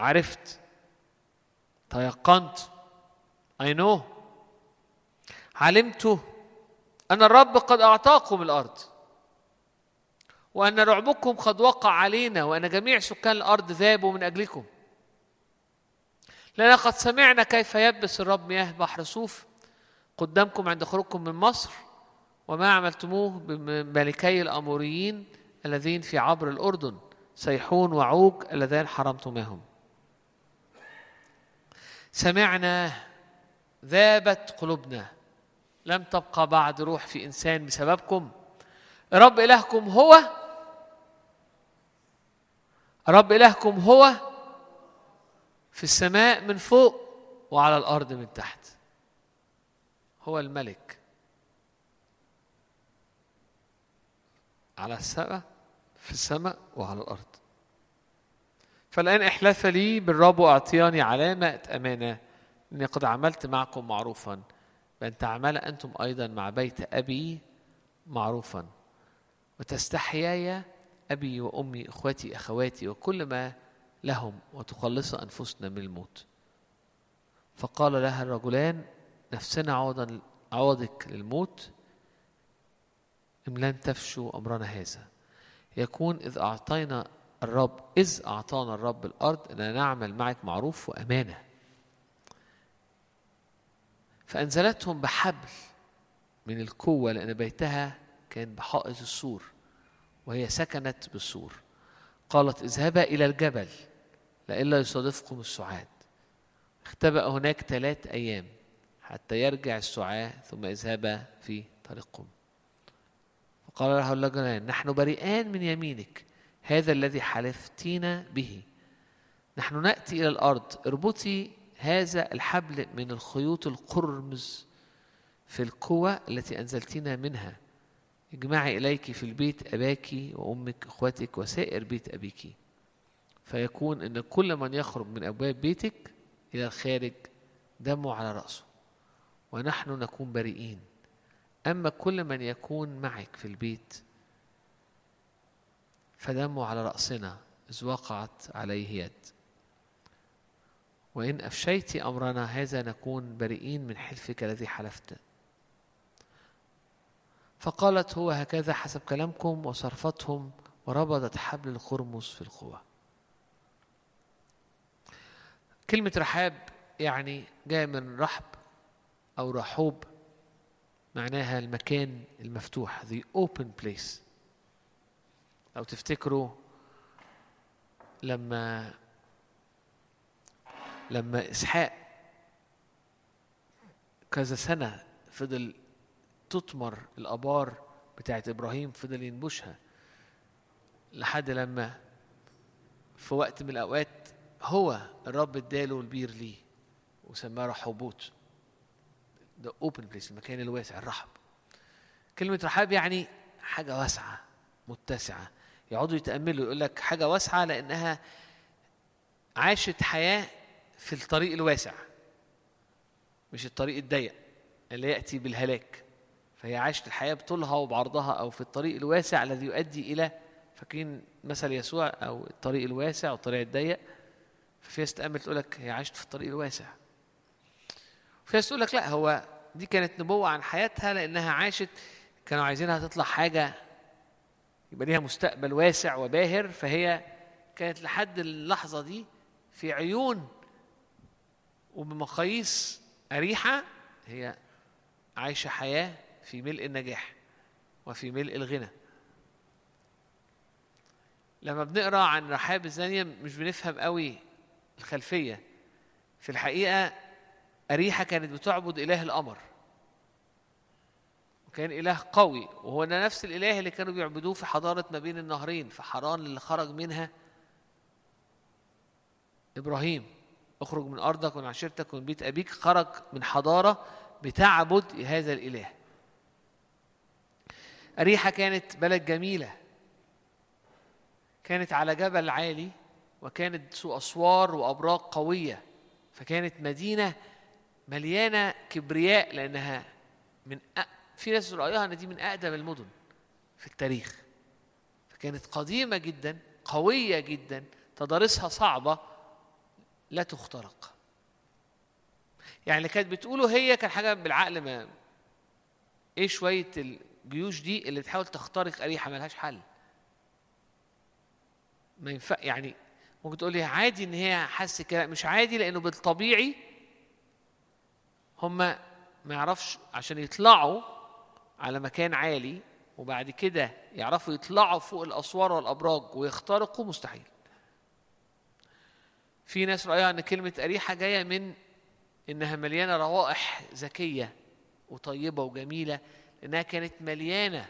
عرفت تيقنت. I know. علمت أن الرب قد أعطاكم الأرض وأن رعبكم قد وقع علينا وأن جميع سكان الأرض ذابوا من أجلكم. لأن قد سمعنا كيف يبس الرب مياه بحر صوف قدامكم عند خروجكم من مصر وما عملتموه بملكي الأموريين الذين في عبر الأردن سيحون وعوج اللذان حرمتماهم سمعنا ذابت قلوبنا. لم تبقى بعد روح في إنسان بسببكم. رب إلهكم هو. رب إلهكم هو في السماء من فوق وعلى الأرض من تحت. هو الملك. على السماء في السماء وعلى الأرض. فالآن احلف لي بالرب وأعطياني علامة أمانة إني قد عملت معكم معروفا. بأن تعمل أنتم أيضا مع بيت أبي معروفا. وتستحياي أبي وأمي إخوتي أخواتي وكل ما لهم وتخلص أنفسنا من الموت. فقال لها الرجلان نفسنا عوضا عوضك للموت. إن لن تفشوا أمرنا هذا. يكون إذ أعطينا الرب إذ أعطانا الرب الأرض أننا نعمل معك معروف وأمانة. فأنزلتهم بحبل من القوة لأن بيتها كان بحائط السور وهي سكنت بالسور. قالت اذهبا إلى الجبل لئلا يصادفكم السعاد. اختبأ هناك ثلاث أيام حتى يرجع السعاة ثم اذهبا في طريقكم. فقال له الرجلان نحن بريئان من يمينك هذا الذي حلفتينا به. نحن نأتي إلى الأرض. اربطي هذا الحبل من الخيوط القرمز في القوة التي أنزلتنا منها. اجمعي إليك في البيت أباك وأمك أخوتك وسائر بيت أبيك. فيكون أن كل من يخرج من أبواب بيتك إلى الخارج دمه على رأسه. ونحن نكون بريئين. أما كل من يكون معك في البيت فدمه على رأسنا إذ وقعت عليه يد. وإن أفشيت أمرنا هذا نكون بريئين من حلفك الذي حلفت. فقالت هو هكذا حسب كلامكم وصرفتهم وربطت حبل الخرمس في القوة. كلمة رحاب يعني جاية من رحب أو رحوب معناها المكان المفتوح the open place. لو تفتكروا لما لما إسحاق كذا سنة فضل تطمر الآبار بتاعت إبراهيم فضل ينبشها لحد لما في وقت من الأوقات هو الرب اداله البير ليه وسماه رحوبوت ده اوبن بليس المكان الواسع الرحب. كلمة رحاب يعني حاجة واسعة متسعة. يقعدوا يتأملوا يقول لك حاجة واسعة لأنها عاشت حياة في الطريق الواسع مش الطريق الضيق اللي يأتي بالهلاك. فهي عاشت الحياة بطولها وبعرضها أو في الطريق الواسع الذي يؤدي إلى فاكرين مثل يسوع أو الطريق الواسع والطريق الضيق. ففي ناس تأمل تقول لك هي عاشت في الطريق الواسع. في ناس تقول لك لا هو دي كانت نبوة عن حياتها لأنها عاشت كانوا عايزينها تطلع حاجة يبقى ليها مستقبل واسع وباهر فهي كانت لحد اللحظة دي في عيون وبمقاييس أريحة هي عايشة حياة في ملء النجاح وفي ملء الغنى. لما بنقرأ عن رحاب الزانية مش بنفهم قوي الخلفية. في الحقيقة أريحة كانت بتعبد إله القمر. وكان إله قوي وهو ده نفس الإله اللي كانوا بيعبدوه في حضارة ما بين النهرين في حران اللي خرج منها إبراهيم. اخرج من أرضك ومن عشيرتك ومن بيت أبيك. خرج من حضارة بتعبد هذا الإله. أريحة كانت بلد جميلة. كانت على جبل عالي وكانت ذو أسوار وأبراج قوية. فكانت مدينة مليانة كبرياء لأنها من. في ناس رأيها أن دي من أقدم المدن في التاريخ. فكانت قديمة جدا قوية جدا تضاريسها صعبة لا تخترق. يعني اللي كانت بتقوله هي كان حاجة بالعقل ما إيه شوية الجيوش دي اللي تحاول تخترق أريحة ملهاش حل. ما ينفع يعني ممكن تقول لي عادي إن هي حاسة كده مش عادي لأنه بالطبيعي هم ما يعرفش عشان يطلعوا على مكان عالي وبعد كده يعرفوا يطلعوا فوق الأسوار والأبراج ويخترقوا مستحيل. في ناس رأيها إن كلمة أريحة جاية من إنها مليانة روائح ذكية وطيبة وجميلة لأنها كانت مليانة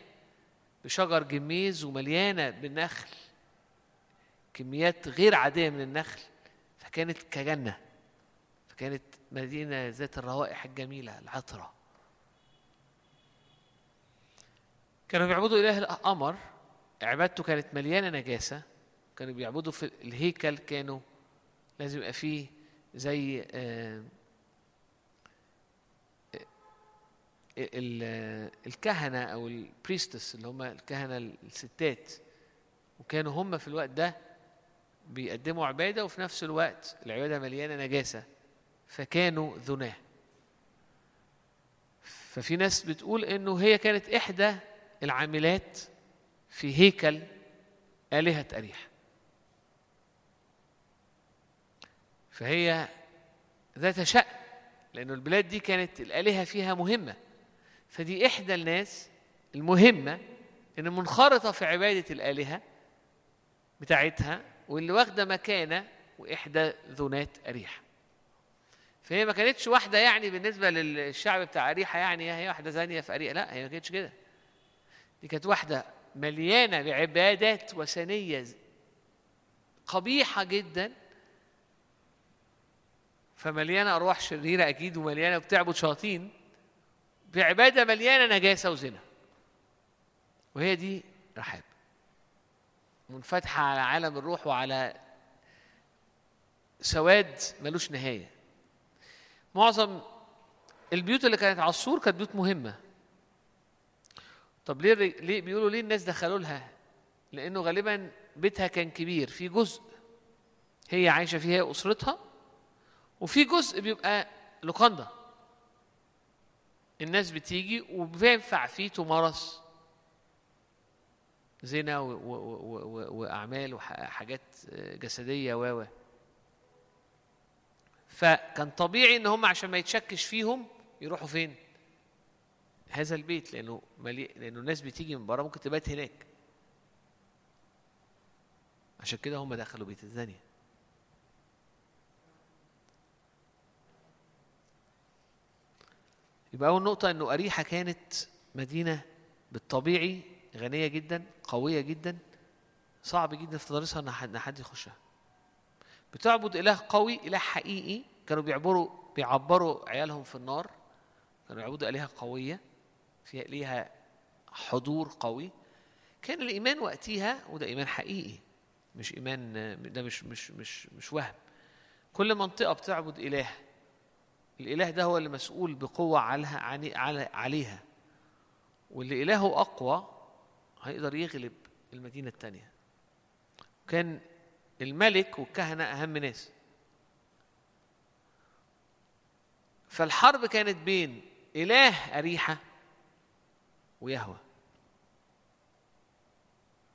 بشجر جميز ومليانة بالنخل كميات غير عادية من النخل فكانت كجنة فكانت مدينة ذات الروائح الجميلة العطرة. كانوا بيعبدوا إله القمر عبادته كانت مليانة نجاسة. كانوا بيعبدوا في الهيكل كانوا لازم يبقى فيه زي آه ال- الكهنة أو البريستس اللي هم الكهنة الستات. وكانوا هم في الوقت ده بيقدموا عبادة وفي نفس الوقت العبادة مليانة نجاسة. فكانوا ذناه. ففي ناس بتقول إنه هي كانت إحدى العاملات في هيكل آلهة اريح فهي ذات شأن لأنه البلاد دي كانت الآلهة فيها مهمة. فدي إحدى الناس المهمة إن منخرطة في عبادة الآلهة بتاعتها واللي واخدة مكانة وإحدى ذنات أريحة. فهي ما كانتش واحدة يعني بالنسبة للشعب بتاع أريحة يعني هي واحدة زانية في أريحة لا هي ما كانتش كده. دي كانت واحدة مليانة بعبادات وثنية قبيحة جدا. فمليانة أرواح شريرة أكيد ومليانة بتعبد شياطين بعبادة مليانة نجاسة وزنا. وهي دي رحاب. منفتحة على عالم الروح وعلى سواد ملوش نهاية. معظم البيوت اللي كانت على السور كانت بيوت مهمة. طب ليه ليه بيقولوا ليه الناس دخلوا لها لأنه غالبا بيتها كان كبير في جزء هي عايشة فيه هي أسرتها وفي جزء بيبقى لوكاندا الناس بتيجي وبينفع فيه تمارس زنا وأعمال وحاجات جسدية و. فكان طبيعي إن هم عشان ما يتشكش فيهم يروحوا فين؟ هذا البيت لأنه مليء لأنه الناس بتيجي من بره ممكن تبات هناك. عشان كده هم دخلوا بيت الزانية. يبقى أول نقطة إنه أريحة كانت مدينة بالطبيعي غنية جدا قوية جدا صعب جدا في تدريسها إن حد يخشها. بتعبد إله قوي إله حقيقي. كانوا بيعبروا بيعبروا عيالهم في النار. كانوا يعبدوا آلهة قوية. فيها ليها حضور قوي. كان الإيمان وقتها وده إيمان حقيقي مش إيمان ده مش مش مش مش وهم. كل منطقة بتعبد إله. الإله ده هو اللي مسؤول بقوة عليها عليها. واللي إلهه أقوى هيقدر يغلب المدينة التانية. كان الملك والكهنة أهم ناس. فالحرب كانت بين إله أريحة ويهوى.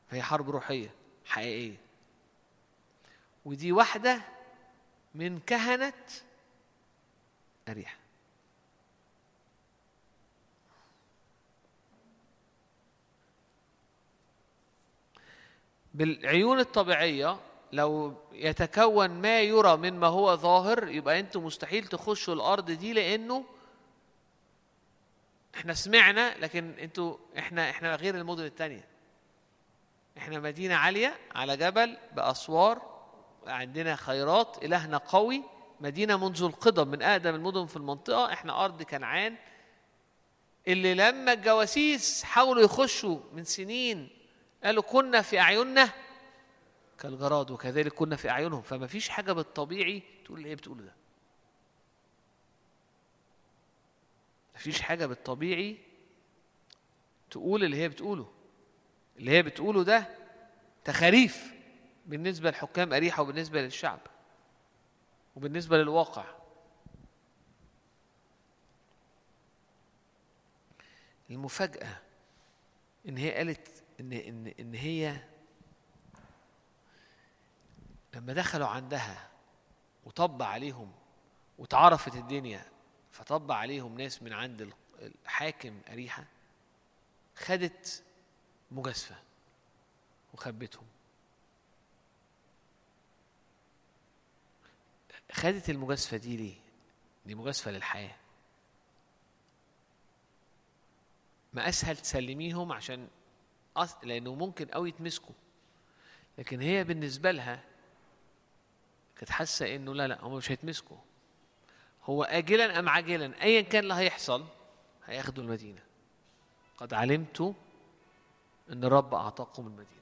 فهي حرب روحية حقيقية. ودي واحدة من كهنة أريحة. بالعيون الطبيعية لو يتكون ما يرى مما هو ظاهر يبقى أنتوا مستحيل تخشوا الأرض دي لأنه إحنا سمعنا لكن أنتوا إحنا إحنا غير المدن التانية. إحنا مدينة عالية على جبل بأسوار عندنا خيرات إلهنا قوي. مدينة منذ القدم من أقدم المدن في المنطقة. إحنا أرض كنعان. اللي لما الجواسيس حاولوا يخشوا من سنين قالوا كنا في أعيننا. كالجراد وكذلك كنا في أعينهم. فما فيش حاجة بالطبيعي تقول اللي هي بتقوله ده. مفيش حاجة بالطبيعي تقول اللي هي بتقوله. اللي هي بتقوله ده تخاريف بالنسبة لحكام أريحة وبالنسبة للشعب وبالنسبة للواقع. المفاجأة إن هي قالت إن إن إن هي لما دخلوا عندها وطب عليهم واتعرفت الدنيا فطب عليهم ناس من عند الحاكم أريحة خدت مجازفة وخبتهم. خدت المجازفة دي ليه؟ دي مجازفة للحياة. ما أسهل تسلميهم عشان أص... لأنه ممكن أوي يتمسكوا. لكن هي بالنسبة لها كانت حاسة إنه لا لا هم مش هيتمسكوا. هو آجلا أم عاجلا؟ أيا كان اللي هيحصل هياخدوا المدينة. قد علمت إن الرب أعطاكم المدينة.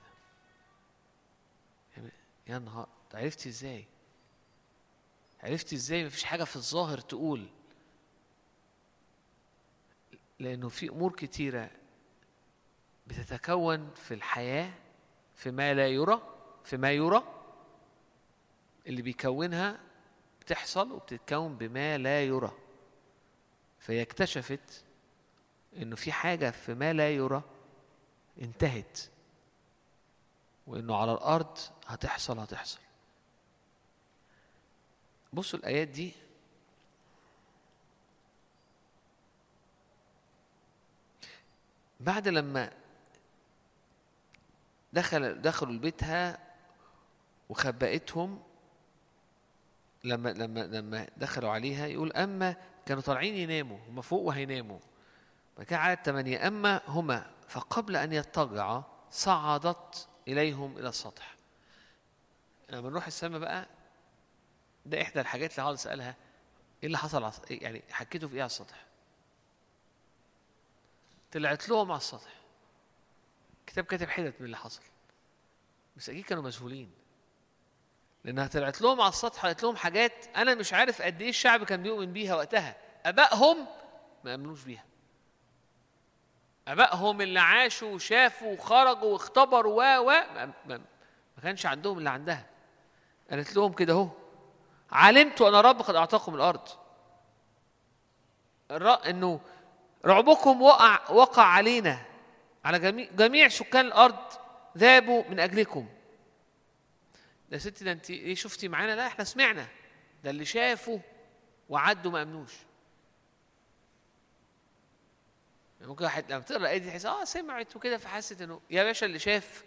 يا نهار عرفتي إزاي؟ عرفتي إزاي؟ مفيش حاجة في الظاهر تقول. لأنه في أمور كتيرة بتتكون في الحياة في ما لا يرى في ما يرى اللي بيكونها بتحصل وبتتكون بما لا يرى. فهي اكتشفت إنه في حاجة في ما لا يرى انتهت وإنه على الأرض هتحصل هتحصل. بصوا الآيات دي. بعد لما دخل دخلوا لبيتها وخبأتهم لما لما لما دخلوا عليها يقول أما كانوا طالعين يناموا هم فوق وهيناموا. فكان عدد ثمانية أما هما فقبل أن يضطجعا صعدت إليهم إلى السطح. لما نروح السماء بقى ده إحدى الحاجات اللي هقعد أسألها إيه اللي حصل يعني حكيتوا في إيه على السطح؟ طلعت لهم على السطح. كتاب كاتب حتت من اللي حصل. بس أكيد كانوا مسؤولين لأنها طلعت لهم على السطح قالت لهم حاجات أنا مش عارف قد إيه الشعب كان بيؤمن بيها وقتها. أبائهم ما امنوش بيها. أبائهم اللي عاشوا وشافوا وخرجوا واختبروا و و ما, كانش عندهم اللي عندها. قالت لهم كده أهو. علمت أنا رب قد أعطاكم الأرض. إنه رعبكم وقع وقع علينا. على جميع جميع سكان الأرض ذابوا من أجلكم. ده يا ستي ده انت إيه شفتي معانا؟ لا إحنا سمعنا. ده اللي شافوا وعدوا ما أمنوش. ممكن واحد لما تقرا الآية دي تحس آه سمعت وكده فحست إنه يا باشا اللي شاف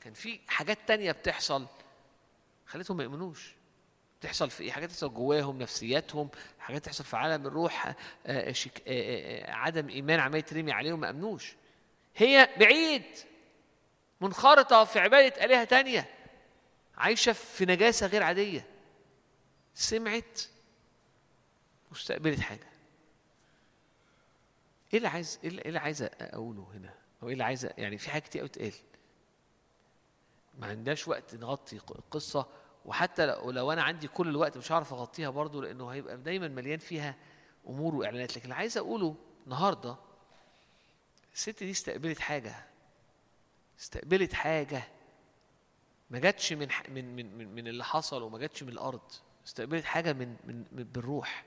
كان في حاجات تانية بتحصل خلتهم ما يؤمنوش. تحصل في إيه؟ حاجات تحصل جواهم نفسياتهم حاجات تحصل في عالم الروح آه، آه، شك... آه، آه، عدم إيمان عمال يترمي عليهم ما أمنوش. هي بعيد منخرطة في عبادة آلهة تانية. عايشة في نجاسة غير عادية. سمعت واستقبلت حاجة. إيه اللي عايز إيه اللي- إيه عايز أقوله هنا؟ أو إيه اللي عايز يعني في حاجات كتير قوي تقال. ما عندناش وقت نغطي القصة وحتى لو, لو أنا عندي كل الوقت مش هعرف أغطيها برضو لأنه هيبقى دايما مليان فيها أمور وإعلانات. لكن اللي عايز أقوله النهارده الست دي استقبلت حاجة. استقبلت حاجة. ما جاتش من من من من, من اللي حصل وما جاتش من الأرض. استقبلت حاجة من من, من بالروح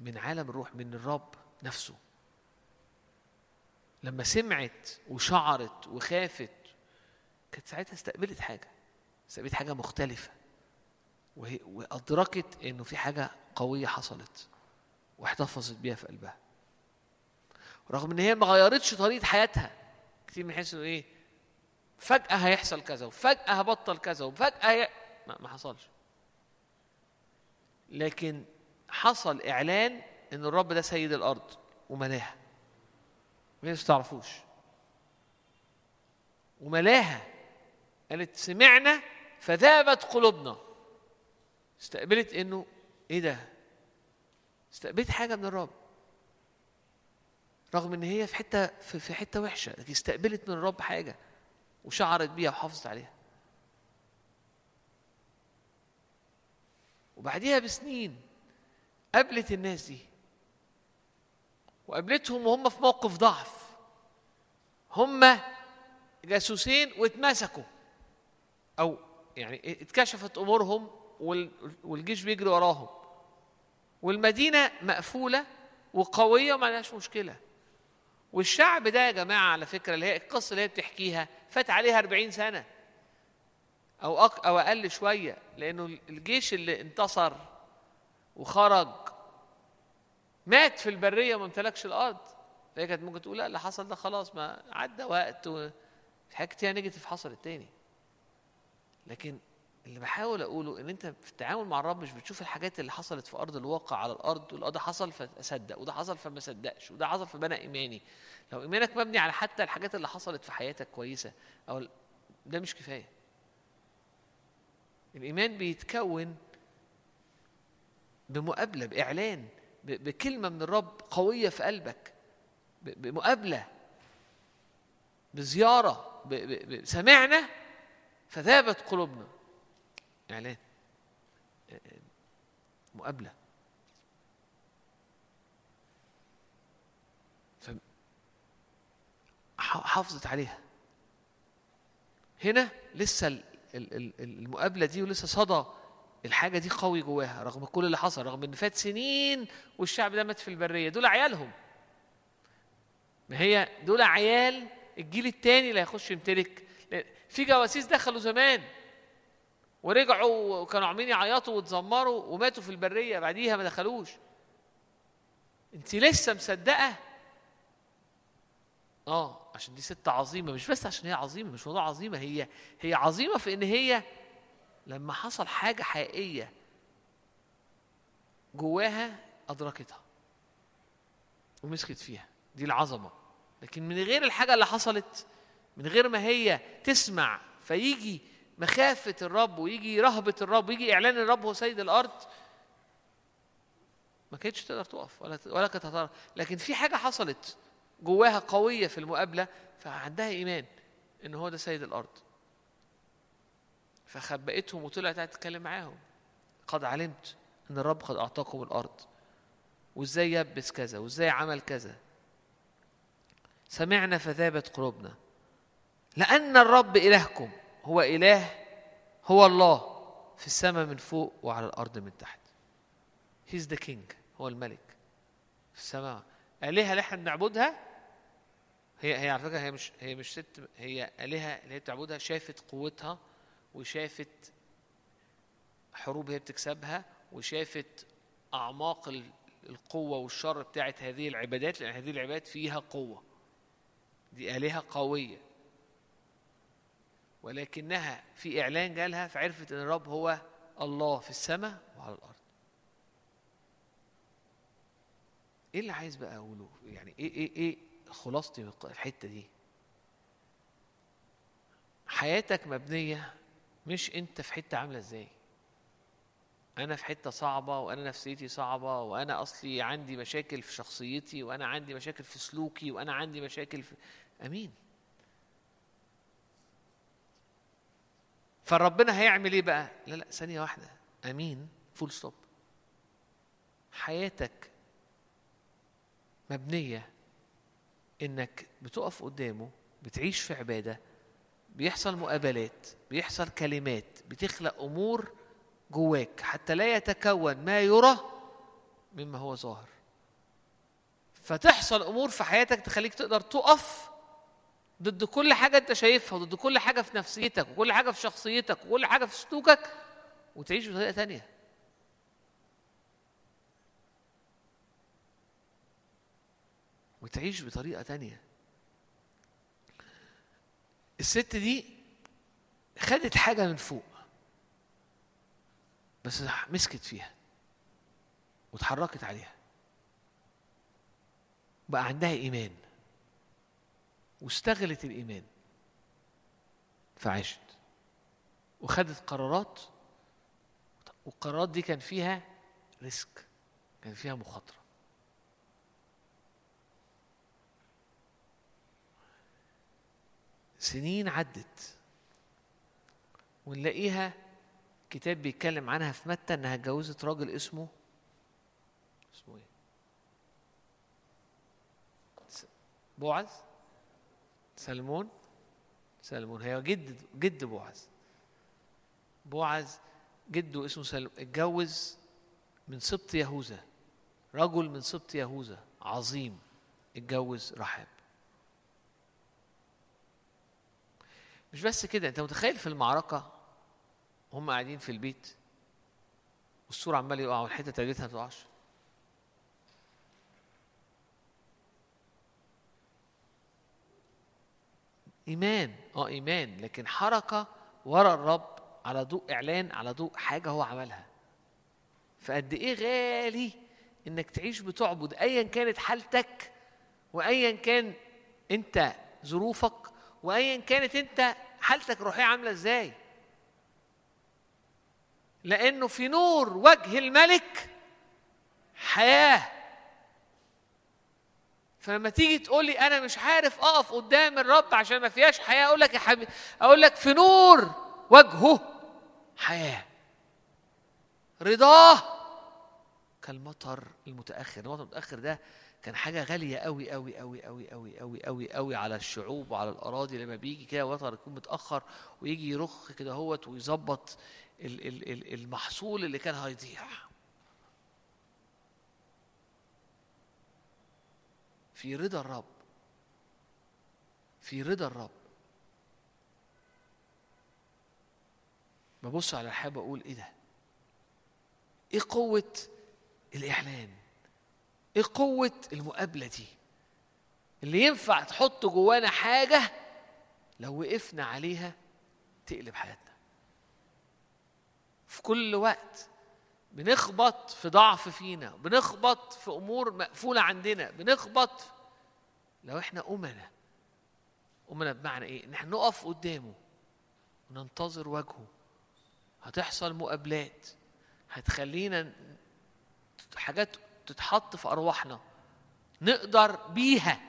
من عالم الروح من الرب نفسه. لما سمعت وشعرت وخافت كانت ساعتها استقبلت حاجة. استقبلت حاجة مختلفة. وهي وأدركت إنه في حاجة قوية حصلت واحتفظت بيها في قلبها. رغم إن هي ما غيرتش طريقة حياتها. كتير بنحس إنه إيه فجأة هيحصل كذا وفجأة هبطل كذا وفجأة هي... ما, ما حصلش. لكن حصل إعلان إن الرب ده سيد الأرض وملاها. ما تعرفوش. وملاها. قالت سمعنا فذابت قلوبنا. استقبلت إنه إيه ده؟ استقبلت حاجة من الرب. رغم إن هي في حتة في في حتة وحشة لكن استقبلت من الرب حاجة. وشعرت بيها وحافظت عليها. وبعديها بسنين قابلت الناس دي. وقابلتهم وهم في موقف ضعف. هم جاسوسين واتمسكوا. أو يعني اتكشفت أمورهم وال- والجيش بيجري وراهم. والمدينة مقفولة وقوية وما لهاش مشكلة. والشعب ده يا جماعة على فكرة اللي هي القصة اللي هي بتحكيها فات عليها 40 سنة أو أك أو أقل شوية لأنه الجيش اللي انتصر وخرج مات في البرية وما امتلكش الأرض. فهي كانت ممكن تقول لا اللي حصل ده خلاص ما عدى وقت و... في حاجات كتير نيجاتيف حصلت تاني. لكن اللي بحاول أقوله إن أنت في التعامل مع الرب مش بتشوف الحاجات اللي حصلت في أرض الواقع على الأرض تقول ده حصل فاصدق وده حصل فما اصدقش وده حصل فبنى إيماني. لو إيمانك مبني على حتى الحاجات اللي حصلت في حياتك كويسة أو ده مش كفاية. الإيمان بيتكون بمقابلة بإعلان بكلمة من الرب قوية في قلبك بمقابلة بزيارة سمعنا فذابت قلوبنا. إعلان مقابلة. ف ح- حافظت عليها. هنا لسه ال- ال- ال- المقابلة دي ولسه صدى. الحاجة دي قوي جواها رغم كل اللي حصل رغم إن فات سنين والشعب ده مات في البرية. دول عيالهم. ما هي دول عيال الجيل الثاني اللي هيخش يمتلك. في جواسيس دخلوا زمان. ورجعوا وكانوا عاملين يعيطوا وتزمروا وماتوا في البرية بعديها ما دخلوش. انت لسه مصدقة؟ آه عشان دي ست عظيمة مش بس عشان هي عظيمة مش موضوع عظيمة هي هي عظيمة في إن هي لما حصل حاجة حقيقية جواها أدركتها ومسكت فيها. دي العظمة. لكن من غير الحاجة اللي حصلت من غير ما هي تسمع فيجي مخافة الرب ويجي رهبة الرب ويجي إعلان الرب هو سيد الأرض ما كانتش تقدر تقف ولا ولا كانت هتعرف. لكن في حاجة حصلت جواها قوية في المقابلة فعندها إيمان إن هو ده سيد الأرض. فخبأتهم وطلعت تتكلم معاهم. قد علمت إن الرب قد أعطاكم الأرض وإزاي يبس كذا وإزاي عمل كذا. سمعنا فذابت قلوبنا. لأن الرب إلهكم. هو إله هو الله في السماء من فوق وعلى الأرض من تحت. He's the king هو الملك في السماء. آلهة اللي إحنا بنعبدها هي هي على فكرة هي مش هي مش ست هي آلهة اللي هي بتعبدها شافت قوتها وشافت حروب هي بتكسبها وشافت أعماق ال- القوة والشر بتاعت هذه العبادات لأن هذه العبادات فيها قوة. دي آلهة قوية. ولكنها في إعلان جالها فعرفت إن الرب هو الله في السماء وعلى الأرض. إيه اللي عايز بقى أقوله؟ يعني إيه إيه إيه خلاصتي من الحتة دي؟ حياتك مبنية مش أنت في حتة عاملة إزاي. أنا في حتة صعبة وأنا نفسيتي صعبة وأنا أصلي عندي مشاكل في شخصيتي وأنا عندي مشاكل في سلوكي وأنا عندي مشاكل في أمين. فربنا هيعمل إيه بقى؟ لا لا ثانية واحدة. أمين. full stop حياتك مبنية إنك بتقف قدامه بتعيش في عبادة بيحصل مقابلات بيحصل كلمات بتخلق أمور جواك حتى لا يتكون ما يرى مما هو ظاهر. فتحصل أمور في حياتك تخليك تقدر تقف ضد كل حاجة أنت شايفها وضد كل حاجة في نفسيتك وكل حاجة في شخصيتك وكل حاجة في سلوكك وتعيش بطريقة تانية. وتعيش بطريقة تانية. الست دي خدت حاجة من فوق بس مسكت فيها واتحركت عليها. بقى عندها إيمان. واستغلت الإيمان فعاشت وخدت قرارات والقرارات دي كان فيها ريسك كان فيها مخاطرة. سنين عدت ونلاقيها كتاب بيتكلم عنها في متى؟ إنها اتجوزت راجل اسمه اسمه إيه؟ بوعز سلمون؟ سلمون. هي جد جد بوعز بوعز جده اسمه سلمون. اتجوز من سبط يهوذا. رجل من سبط يهوذا. عظيم. اتجوز رحاب مش بس كده انت متخيل في المعركة هم قاعدين في البيت والسور عمال يقع والحتة تالتها ما تقعش إيمان آه إيمان. لكن حركة ورا الرب على ضوء إعلان على ضوء حاجة هو عملها. فقد إيه غالي إنك تعيش بتعبد أيا كانت حالتك وأيا كان أنت ظروفك وأيا كانت أنت حالتك الروحية عاملة إزاي. لأنه في نور وجه الملك حياة. فلما تيجي تقول لي أنا مش عارف أقف قدام الرب عشان ما فيهاش حياة أقول لك يا حبيبي أقول لك في نور وجهه حياة. رضاه كالمطر المتأخر. المطر المتأخر ده كان حاجة غالية قوي قوي قوي قوي قوي قوي قوي قوي على الشعوب وعلى الأراضي. لما بيجي كده مطر يكون متأخر ويجي يرخ كده هوت ويظبط ال- ال- ال- المحصول اللي كان هيضيع. في رضا الرب. في رضا الرب. ببص على الحياة بقول إيه ده؟ إيه قوة الإعلان؟ إيه قوة المقابلة دي؟ اللي ينفع تحط جوانا حاجة لو وقفنا عليها تقلب حياتنا. في كل وقت بنخبط في ضعف فينا بنخبط في أمور مقفولة عندنا بنخبط لو إحنا أمنا. أمنا بمعنى إيه؟ إن إحنا نقف قدامه وننتظر وجهه. هتحصل مقابلات. هتخلينا حاجات تتحط في أرواحنا. نقدر بيها.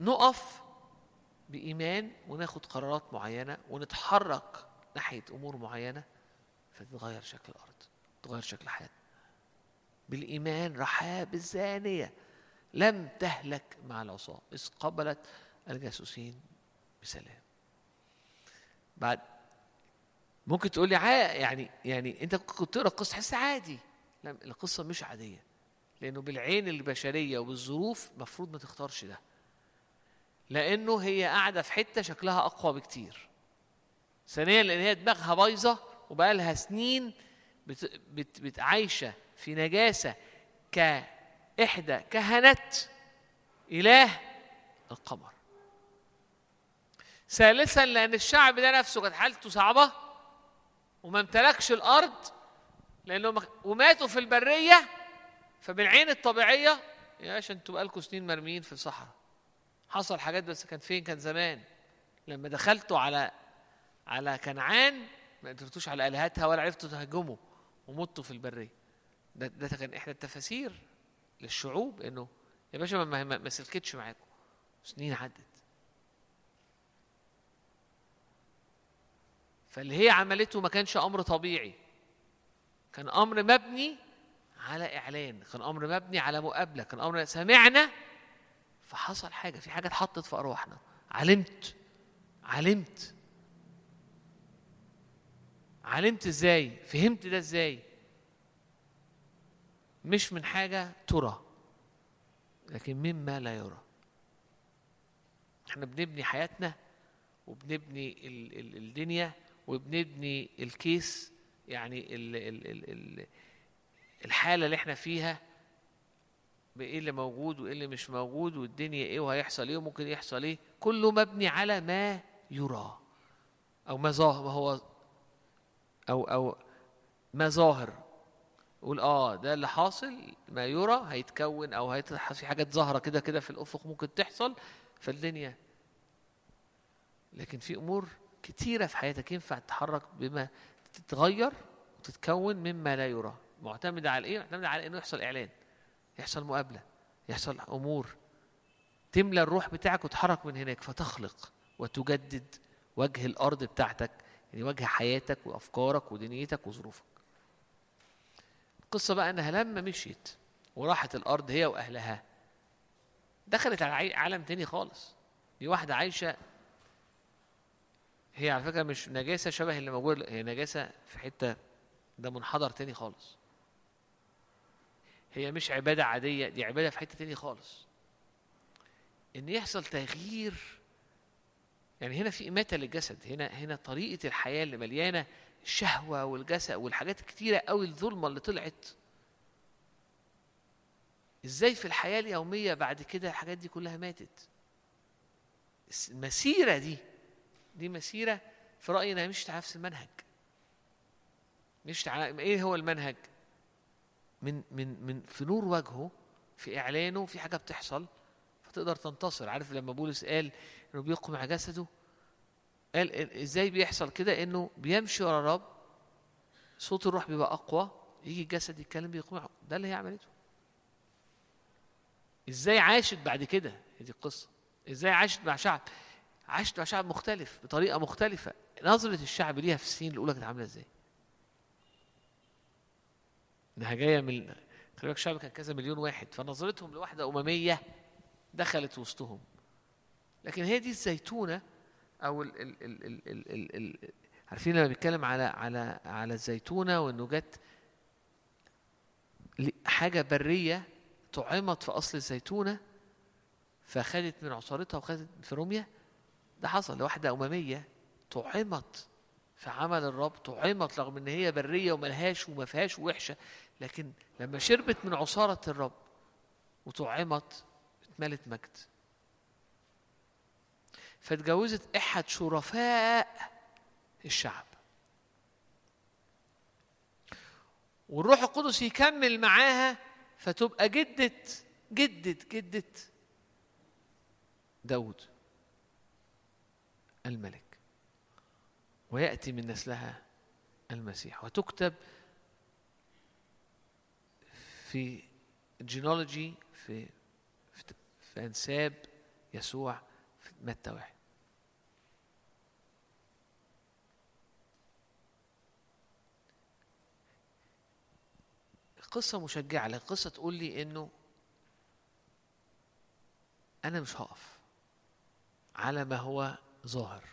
نقف بإيمان وناخد قرارات معينة ونتحرك ناحية أمور معينة فتتغير شكل الأرض. تغير شكل حياتنا. بالإيمان رحاب الزانية. لم تهلك مع العصاة. إذ قبلت الجاسوسين بسلام. بعد ممكن تقول لي يعني يعني أنت كنت تقرأ القصة تحس عادي. لا القصة مش عادية. لأنه بالعين البشرية وبالظروف المفروض ما تختارش ده. لأنه هي قاعدة في حتة شكلها أقوى بكتير. ثانيا لأن هي دماغها بايظة وبقى لها سنين عايشه في نجاسة كإحدى كهنه إله القمر. ثالثا لأن الشعب ده نفسه كانت حالته صعبة وما امتلكش الأرض لأنه مخ- وماتوا في البرية فبالعين الطبيعية يا باشا أنتوا بقالكم سنين مرميين في الصحراء. حصل حاجات بس كان فين؟ كان زمان. لما دخلتوا على على كنعان ما قدرتوش على آلهتها ولا عرفتوا تهاجموا ومتوا في البرية. ده ده كان إحدى التفاسير للشعوب إنه يا باشا ما- ما, ما, سلكتش معاكم. سنين عدت. فاللي هي عملته ما كانش أمر طبيعي. كان أمر مبني على إعلان كان أمر مبني على مقابلة كان أمر سمعنا فحصل حاجة في حاجة اتحطت في أرواحنا. علمت. علمت. علمت إزاي؟ فهمت ده إزاي؟ مش من حاجة ترى لكن مما لا يرى. إحنا بنبني حياتنا وبنبني ال ال الدنيا وبنبني الكيس يعني ال ال ال ال الحالة اللي إحنا فيها بإيه اللي موجود وإيه اللي مش موجود والدنيا إيه وهيحصل إيه وممكن يحصل إيه. كله مبني على ما يرى أو ما ظاهر ما هو أو أو ما ظاهر. قول آه ده اللي حاصل ما يرى هيتكون أو في حاجات ظاهرة كده كده في الأفق ممكن تحصل فالدنيا لكن في أمور كتيرة في حياتك ينفع تتحرك بما تتغير وتتكون مما لا يرى. معتمده على إيه؟ معتمده على إنه يحصل إعلان يحصل مقابلة يحصل أمور. تملى الروح بتاعك وتحرك من هناك فتخلق وتجدد وجه الأرض بتاعتك. يعني وجه حياتك وأفكارك ودنيتك وظروفك. القصة بقى إنها لما مشيت وراحت الأرض هي وأهلها دخلت على عالم تاني خالص. دي واحدة عايشة هي على فكرة مش نجاسة شبه اللي موجود هي نجاسة في حتة ده منحدر تاني خالص. هي مش عبادة عادية دي عبادة في حتة تاني خالص. إن يحصل تغيير يعني هنا في إماتة للجسد هنا هنا طريقة الحياة اللي مليانة الشهوة والجسد والحاجات الكتيرة قوي الظلمة اللي طلعت. إزاي في الحياة اليومية بعد كده الحاجات دي كلها ماتت؟ المسيرة دي دي مسيرة في رأيي انها مش نفس المنهج. مش على إيه هو المنهج؟ من من من في نور وجهه في إعلانه في حاجة بتحصل فتقدر تنتصر. عارف لما بولس قال انه بيقمع جسده قال ال- إزاي بيحصل كده؟ إنه بيمشي ورا الرب صوت الروح بيبقى أقوى يجي الجسد يتكلم بيقمعه ده اللي هي عملته. إزاي عاشت بعد كده؟ دي القصة. إزاي عاشت مع شعب؟ عاشت مع شعب مختلف بطريقة مختلفة. نظرة الشعب ليها في السنين الأولى كانت عاملة إزاي؟ إنها جاية من خلي بالك الشعب كان كذا مليون واحد فنظرتهم لواحدة أممية دخلت وسطهم. لكن هي دي الزيتونة أو ال ال ال ال ال ال ال عارفين لما بيتكلم على على على الزيتونة وانه جت حاجة برية طعمت في أصل الزيتونة فخدت من عصارتها وخدت في روميا ده حصل لواحده أممية طعمت في عمل الرب طعمت رغم إن هي برية وملهاش وما فيهاش وحشة لكن لما شربت من عصارة الرب وطعمت اتملت مجد. فاتجوزت احد شرفاء الشعب. والروح القدس يكمل معاها فتبقى جدة جدة جدة داود الملك ويأتي من نسلها المسيح. وتكتب في جينولوجي في في, أنساب يسوع متى واحد قصة مشجعة لكن قصة تقول لي إنه أنا مش هقف على ما هو ظاهر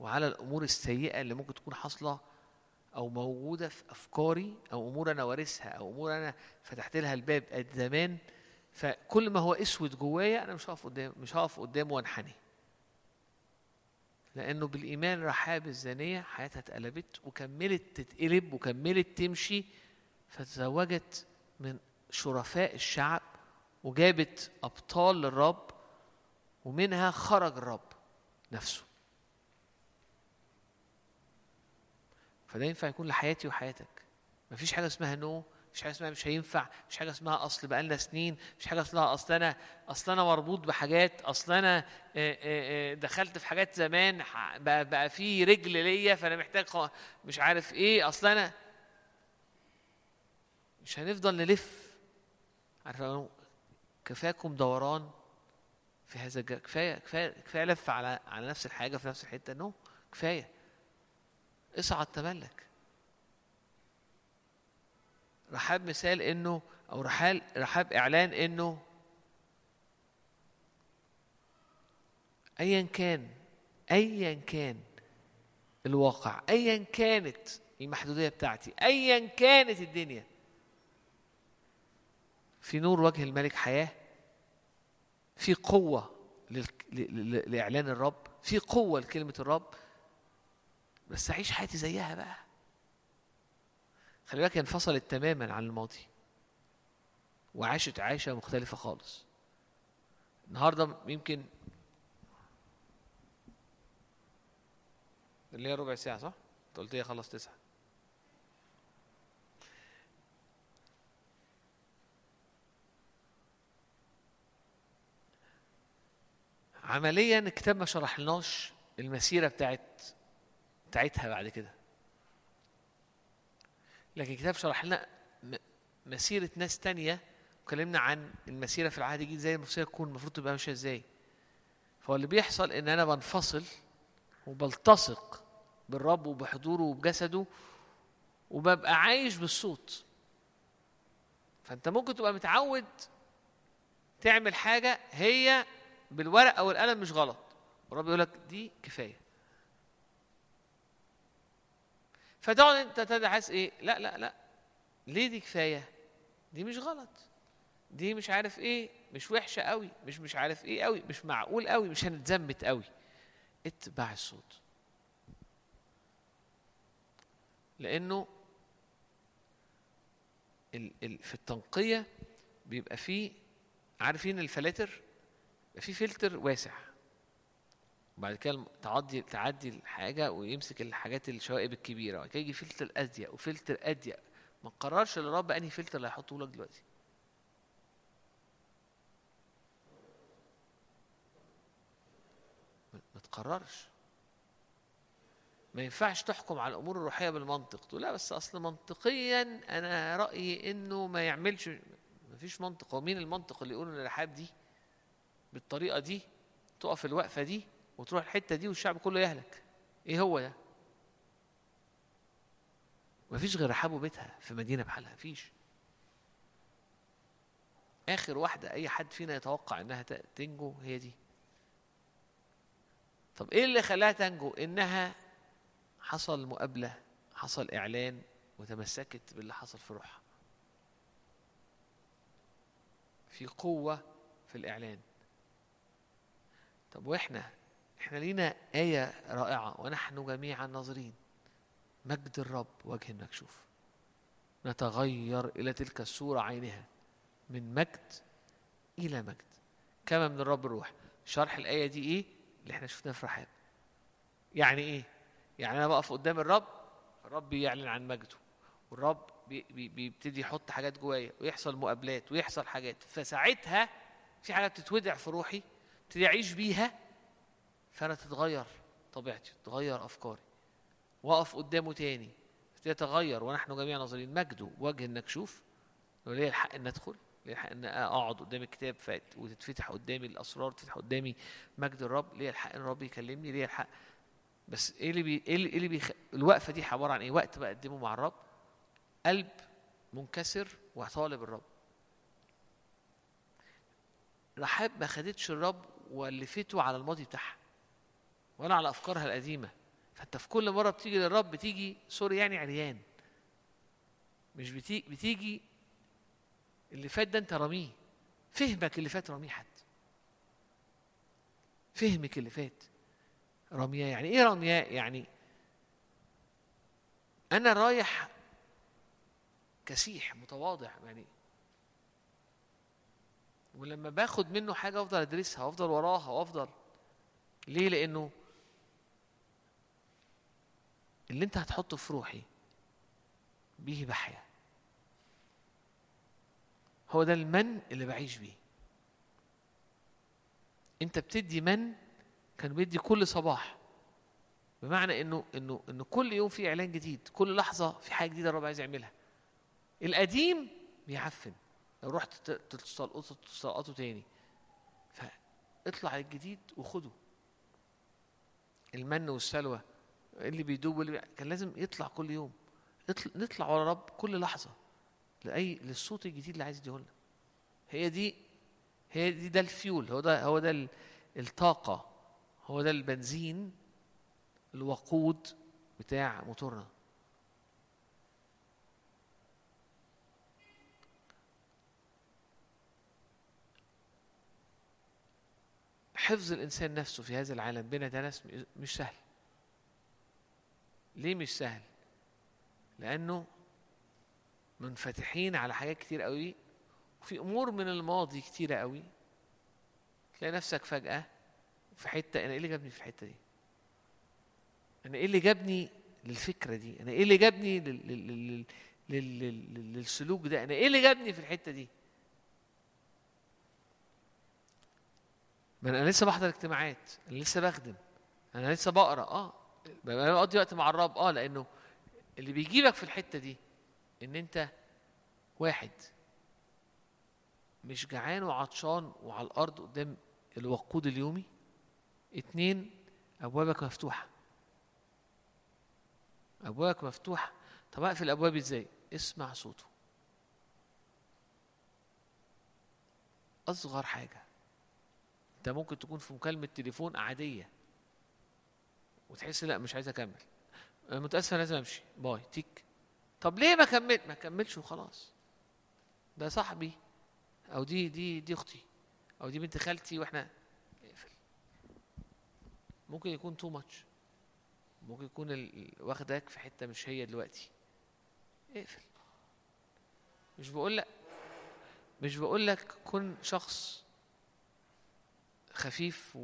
وعلى الأمور السيئة اللي ممكن تكون حاصلة أو موجودة في أفكاري أو أمور أنا وارثها أو أمور أنا فتحت لها الباب زمان. فكل ما هو أسود جوايا أنا مش هقف قدام مش هقف قدامه وأنحني. لأنه بالإيمان رحاب الزانية حياتها اتقلبت وكملت تتقلب وكملت تمشي فتزوجت من شرفاء الشعب وجابت أبطال للرب ومنها خرج الرب نفسه. فده ينفع يكون لحياتي وحياتك. مفيش حاجة اسمها نو مفيش حاجة اسمها مش هينفع مفيش حاجة اسمها أصل بقالنا سنين مفيش حاجة اسمها أصل أنا أصل أنا مربوط بحاجات أصل أنا آه، آه، آه، دخلت في حاجات زمان بقى, بقى في رجل ليا فأنا محتاج مش عارف إيه أصل أنا مش هنفضل نلف. عارف كفاكم دوران في هذا الج- كفاية كفاية كفاية لف على على نفس الحاجة في نفس الحتة. نو كفاية. اصعد تملك. رحاب مثال إنه أو رحال رحاب إعلان إنه ايا كان ايا كان الواقع ايا كانت المحدودية بتاعتي ايا كانت الدنيا في نور وجه الملك حياة في قوة. لإعلان الرب في قوة لكلمة الرب بس اعيش حياتي زيها بقى خلي بالك انفصلت تماما عن الماضي. وعاشت عايشة مختلفة خالص. النهارده يمكن اللي هي ربع ساعة صح؟ انت قلت لي خلص تسعة. عمليا الكتاب ما شرحلناش المسيرة بتاعت بتاعتها بعد كده. لكن الكتاب شرح لنا م- مسيرة ناس تانية وكلمنا عن المسيرة في العهد الجديد زي المسيرة تكون المفروض تبقى ماشية إزاي. فهو اللي بيحصل إن أنا بنفصل وبلتصق بالرب وبحضوره وبجسده وببقى عايش بالصوت. فأنت ممكن تبقى متعود تعمل حاجة هي بالورق أو القلم مش غلط. والرب يقول لك دي كفاية. فتقعد انت تدعس إيه؟ لا لا لا. ليه دي كفاية؟ دي مش غلط. دي مش عارف إيه مش وحشة قوي مش مش عارف إيه قوي مش معقول قوي مش هنتزمت قوي. اتبع الصوت. لأنه ال ال في التنقية بيبقى فيه عارفين الفلاتر؟ بيبقى فيه فلتر واسع. وبعد كده تعدي تعدي الحاجة ويمسك الحاجات الشوائب الكبيرة وبعد كده يجي فلتر اضيق وفلتر اضيق ما قررش الرب أنهي فلتر اللي هيحطه لك دلوقتي. ما تقررش. ما ينفعش تحكم على الأمور الروحية بالمنطق. تقول لا بس أصل منطقيا أنا رأيي إنه ما يعملش ما فيش منطق. هو مين المنطق اللي يقول إن الرحاب دي بالطريقة دي تقف الوقفة دي؟ وتروح الحتة دي والشعب كله يهلك. إيه هو ده؟ مفيش غير رحاب وبيتها في مدينة بحالها مفيش. آخر واحدة أي حد فينا يتوقع إنها تنجو هي دي. طب إيه اللي خلاها تنجو؟ إنها حصل مقابلة حصل إعلان وتمسكت باللي حصل في روحها. في قوة في الإعلان. طب وإحنا؟ إحنا لينا آية رائعة ونحن جميعا ناظرين. مجد الرب وجه المكشوف. نتغير إلى تلك الصورة عينها. من مجد إلى مجد. كما من الرب الروح شرح الآية دي إيه؟ اللي إحنا شفناه في رحاب. يعني إيه؟ يعني أنا بقف قدام الرب الرب بيعلن عن مجده. والرب بي- بي- بيبتدي يحط حاجات جوايا ويحصل مقابلات ويحصل حاجات. فساعتها في حاجة بتتودع في روحي ابتدي أعيش بيها. فأنا تتغير طبيعتي تتغير أفكاري. وأقف قدامه تاني. ابتدي اتغير ونحن جميعا ناظرين. مجده وجه المكشوف وليه الحق إن أدخل. ليه الحق إن أقعد قدام الكتاب وتتفتح قدامي الأسرار تتفتح قدامي مجد الرب؟ ليه الحق إن الرب يكلمني؟ ليه الحق؟ بس إيه اللي بي إيه اللي, إيه بيخ... الوقفة دي عبارة عن إيه؟ وقت بقدمه مع الرب. قلب منكسر وطالب الرب. رحاب ما خدتش الرب ولفته على الماضي بتاعها. ولا على افكارها القديمة. فانت في كل مرة بتيجي للرب بتيجي سوري يعني عريان. مش بتيجي بتيجي اللي فات ده انت رميه. فهمك اللي فات رميه حد. فهمك اللي فات رمياه. يعني إيه رمياه؟ يعني أنا رايح كسيح متواضع يعني ولما باخد منه حاجة أفضل أدرسها وافضل وراها وافضل ليه؟ لأنه اللي انت هتحطه في روحي به بحيا هو ده المن اللي بعيش بيه. انت بتدي من كان بيدي كل صباح. بمعنى انه انه انه كل يوم في اعلان جديد كل لحظة في حاجة جديدة الرب عايز يعملها. القديم بيعفن. لو رحت ت- تستلقطه تستلقطه تاني. فاطلع الجديد وخده. المن والسلوى. اللي بيدوب واللي كان لازم يطلع كل يوم. نطلع ورا رب كل لحظة. لاي للصوت الجديد اللي عايز يديهولنا هي دي هي دي ده الفيول. هو ده هو ده الطاقة. هو ده البنزين الوقود بتاع موتورنا. حفظ الإنسان نفسه في هذا العالم بين ناس مش سهل. ليه مش سهل؟ لأنه منفتحين على حاجات كتير قوي وفي أمور من الماضي كتيرة قوي. تلاقي نفسك فجأة في حتة أنا إيه اللي جابني في الحتة دي؟ أنا إيه اللي جابني للفكرة دي؟ أنا إيه اللي جابني لل... لل... لل... لل... لل... للسلوك ده؟ أنا إيه اللي جابني في الحتة دي؟ ما أنا لسه بحضر اجتماعات أنا لسه بخدم أنا لسه بقرأ. آه ببقى بقضي وقت مع الرب. آه لأنه اللي بيجيبك في الحتة دي إن أنت واحد مش جعان وعطشان وعلى الأرض قدام الوقود اليومي. اتنين أبوابك مفتوحة. أبوابك مفتوحة. طب أقفل الأبواب إزاي؟ اسمع صوته. أصغر حاجة. أنت ممكن تكون في مكالمة تليفون عادية. وتحس لا مش عايز أكمل. أنا متاسف أنا لازم أمشي. bye. تيك. طب ليه ما كملت ما كملش وخلاص؟ ده صاحبي. أو دي دي دي أختي. أو دي بنت خالتي وإحنا. اقفل. ممكن يكون too much ممكن يكون واخدك في حتة مش هي دلوقتي. اقفل. مش بقول لك مش بقول لك كن شخص خفيف.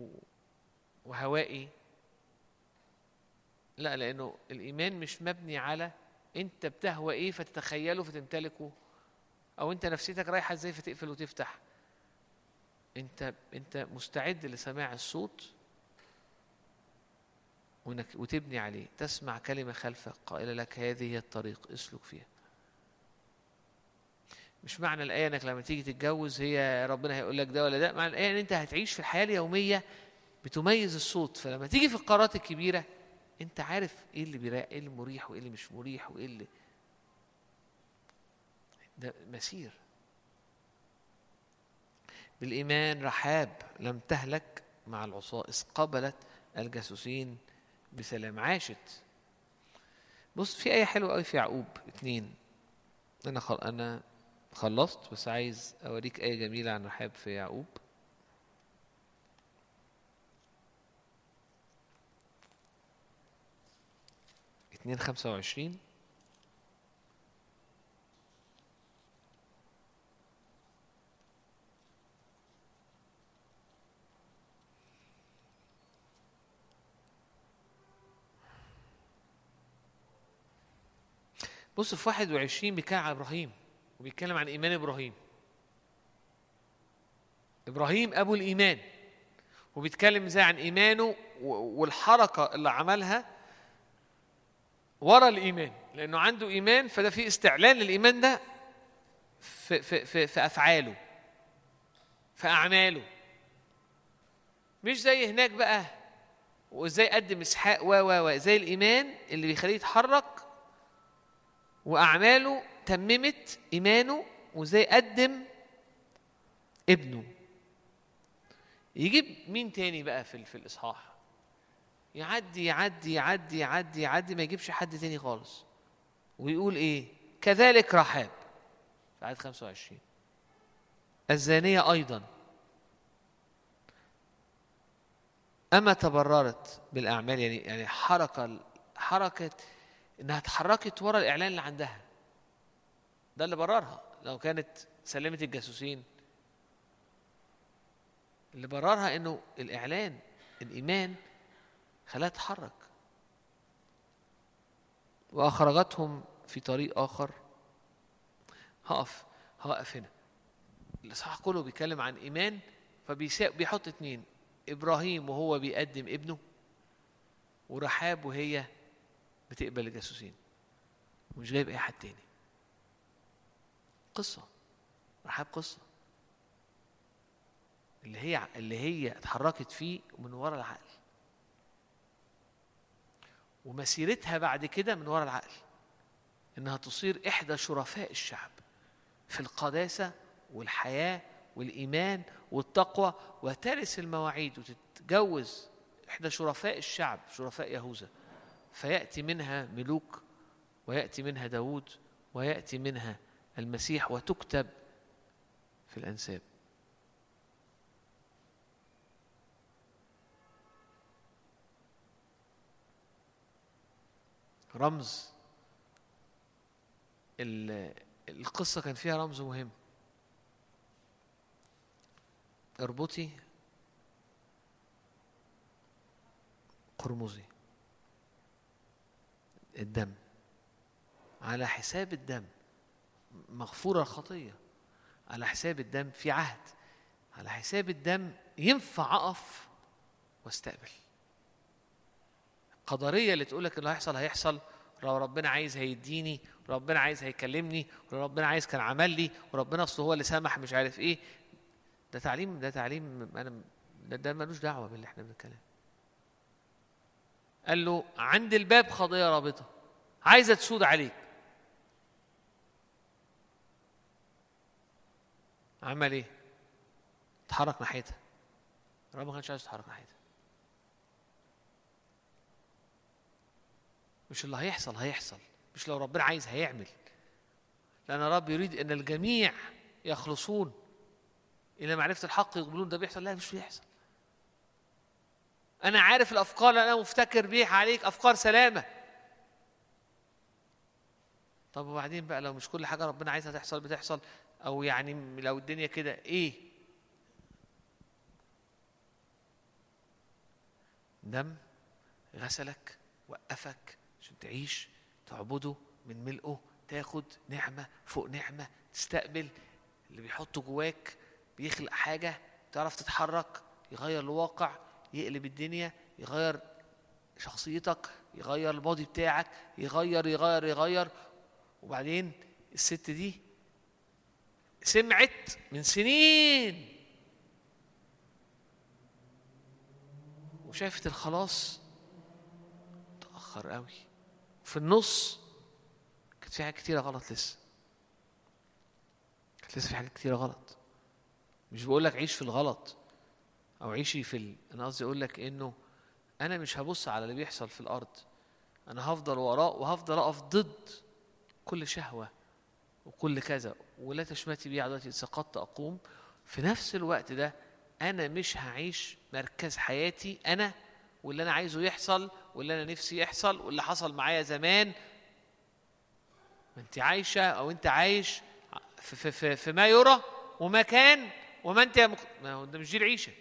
وهوائي. لا لأنه الإيمان مش مبني على أنت بتهوى إيه فتتخيله فتمتلكه أو أنت نفسيتك رايحة إزاي فتقفل وتفتح. أنت أنت مستعد لسماع الصوت وانك وتبني عليه. تسمع كلمة خلفك قائلة لك هذه هي الطريق اسلك فيها. مش معنى الآية إنك لما تيجي تتجوز هي ربنا هيقول لك ده ولا ده معنى الآية إن أنت هتعيش في الحياة اليومية بتميز الصوت. فلما تيجي في القرارات الكبيرة انت عارف إيه اللي بيريح إيه اللي مريح وايه اللي مش مريح وايه اللي ده مسير. بالإيمان رحاب لم تهلك مع العصاة إذ قبلت الجاسوسين بسلام عاشت. بص في آية حلوة قوي في يعقوب اتنين. أنا. أنا خلصت بس عايز أوريك آية جميلة عن رحاب في يعقوب. اتنين خمسة وعشرين. بص في 21 بيتكلم عن إبراهيم وبيتكلم عن إيمان إبراهيم. إبراهيم أبو الإيمان وبيتكلم إزاي عن إيمانه والحركة اللي عملها ورا الإيمان لأنه عنده إيمان فده في استعلان للإيمان ده في في في, في أفعاله في أعماله. مش زي هناك بقى وإزاي قدم إسحاق و و و زي الإيمان اللي بيخليه يتحرك وأعماله تممت إيمانه وإزاي قدم ابنه. يجيب مين تاني بقى في في الإصحاح؟ يعدي يعدي يعدي يعدي يعدي ما يجيبش حد تاني خالص. ويقول إيه؟ كذلك رحاب. في عدد 25 الزانية أيضا. أما تبررت بالأعمال يعني يعني حركة حركة إنها اتحركت ورا الإعلان اللي عندها. ده اللي بررها. لو كانت سلمت الجاسوسين. اللي بررها إنه الإعلان الإيمان خلاها تتحرك. وأخرجتهم في طريق آخر. هقف هقف هنا. الإصحاح كله بيتكلم عن إيمان فبيحط اتنين. إبراهيم وهو بيقدم ابنه ورحاب وهي بتقبل الجاسوسين. ومش جايب أي حد تاني. قصة. رحاب قصة. اللي هي اللي هي اتحركت فيه من ورا العقل. ومسيرتها بعد كده من ورا العقل إنها تصير إحدى شرفاء الشعب في القداسة والحياة والإيمان والتقوى وترث المواعيد وتتجوز إحدى شرفاء الشعب شرفاء يهوذا. فيأتي منها ملوك ويأتي منها داوود ويأتي منها المسيح وتكتب في الأنساب. رمز. ال- القصة كان فيها رمز مهم. اربطي قرمزي. الدم. على حساب الدم. مغفورة الخطية على حساب الدم في عهد. على حساب الدم ينفع أقف واستقبل. القدرية اللي تقولك اللي هيحصل هيحصل. لو ربنا عايز هيديني وربنا عايز هيكلمني وربنا عايز كان عمل لي وربنا أصل هو اللي سمح مش عارف إيه. ده تعليم ده تعليم أنا ده, ده ملوش دعوة باللي إحنا بنتكلم. قال له عند الباب خطيه رابطة. عايزة تسود عليك. عمل إيه؟ اتحرك ناحيتها. الرب ما كانش عايز يتحرك ناحيتها. مش اللي هيحصل هيحصل. مش لو ربنا عايز هيعمل. لأن الرب يريد أن الجميع يخلصون إلى معرفة الحق يقبلون ده بيحصل. لا مش بيحصل. أنا عارف الأفكار اللي أنا مفتكر بيها عليك أفكار سلامة. طب وبعدين بقى لو مش كل حاجة ربنا عايزها تحصل بتحصل. أو يعني لو الدنيا كده إيه؟ دم غسلك وقفك عشان تعيش تعبده من ملئه تاخد نعمة فوق نعمة تستقبل اللي بيحطه جواك بيخلق حاجة تعرف تتحرك يغير الواقع يقلب الدنيا يغير شخصيتك يغير البادي بتاعك يغير يغير يغير. وبعدين الست دي سمعت من سنين وشافت الخلاص تأخر قوي. في النص كانت في حاجات كتيرة غلط لسه. كانت لسه في حاجات كتيرة غلط. مش بقول لك عيش في الغلط أو عيشي في ال... أنا قصدي أقول لك إنه أنا مش هبص على اللي بيحصل في الأرض. أنا هفضل وراه وهفضل أقف ضد كل شهوة وكل كذا ولا تشمتي بي عدوتي سقطت أقوم. في نفس الوقت ده أنا مش هعيش مركز حياتي أنا واللي أنا عايزه يحصل واللي أنا نفسي يحصل واللي حصل معايا زمان. ما أنت عايشة أو أنت عايش في, في, في, في ما يرى وما كان وما أنت مق... ما هو ده مش دي العيشة.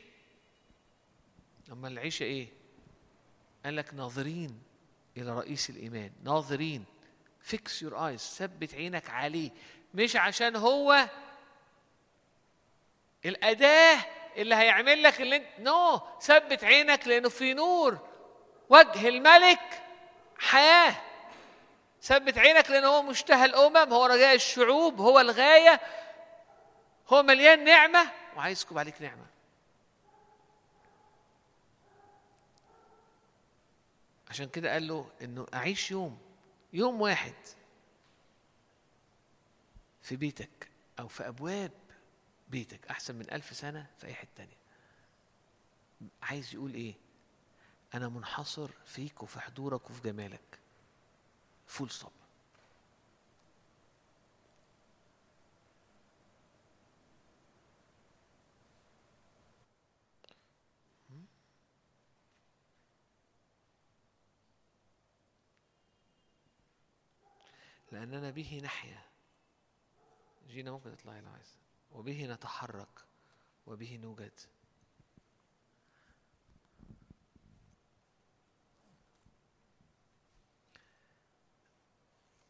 اما العيشة إيه؟ قال لك ناظرين إلى رئيس الإيمان. ناظرين. fix your eyes ثبت عينك عليه. مش عشان هو الأداة اللي هيعمل لك اللي انت no. ثبت عينك لأنه في نور. وجه الملك حياة. ثبت عينك لأنه هو مشتهى الأمم هو رجاء الشعوب هو الغاية. هو مليان نعمة. وعايز يسكب عليك نعمة. عشان كده قال له إنه أعيش يوم يوم واحد في بيتك أو في أبواب بيتك أحسن من ألف سنة في أي حتة تانية. عايز يقول إيه؟ أنا منحصر فيك وفي حضورك وفي جمالك. full stop لأننا به نحيا جينا ممكن تطلعي لو عايز. وبه نتحرك وبه نوجد.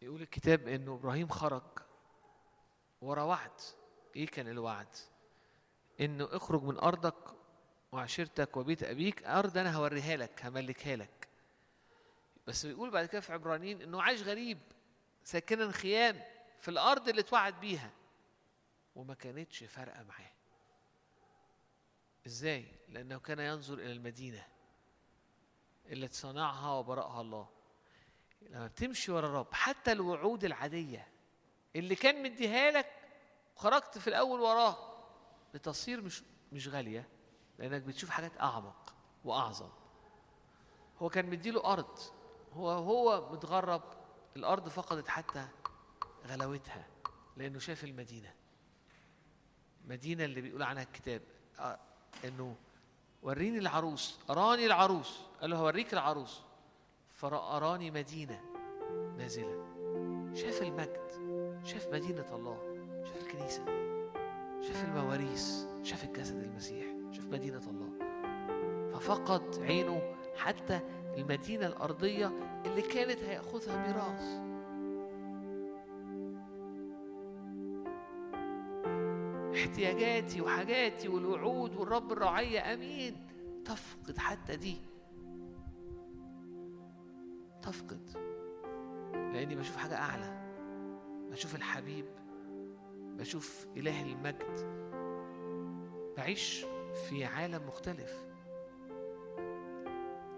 يقول الكتاب إنه إبراهيم خرج ورا وعد. إيه كان الوعد؟ إنه اخرج من أرضك وعشيرتك وبيت أبيك. أرض أنا هوريها لك هملكها لك. بس بيقول بعد كده في عبرانيين إنه عايش غريب ساكنا خيام في الأرض اللي اتوعد بيها. وما كانتش فارقة معاه. إزاي؟ لأنه كان ينظر إلى المدينة اللي تصنعها وبرأها الله. لما بتمشي ورا الرب حتى الوعود العادية اللي كان مديها لك وخرجت في الأول وراه بتصير مش مش غالية لأنك بتشوف حاجات أعمق وأعظم. هو كان مديله أرض. هو هو متغرب الأرض فقدت حتى غلاوتها لأنه شاف المدينة. مدينة اللي بيقول عنها الكتاب. آه إنه وريني العروس أراني العروس. قال له هوريك العروس. فرأراني مدينة نازلة. شاف المجد شاف مدينة الله شاف الكنيسة شاف المواريث شاف الجسد المسيح شاف مدينة الله. ففقد عينه حتى المدينة الأرضية اللي كانت هياخدها ميراث. احتياجاتي وحاجاتي والوعود والرب الرعية أمين. تفقد حتى دي. تفقد. لأني بشوف حاجة أعلى. بشوف الحبيب. بشوف إله المجد. بعيش في عالم مختلف.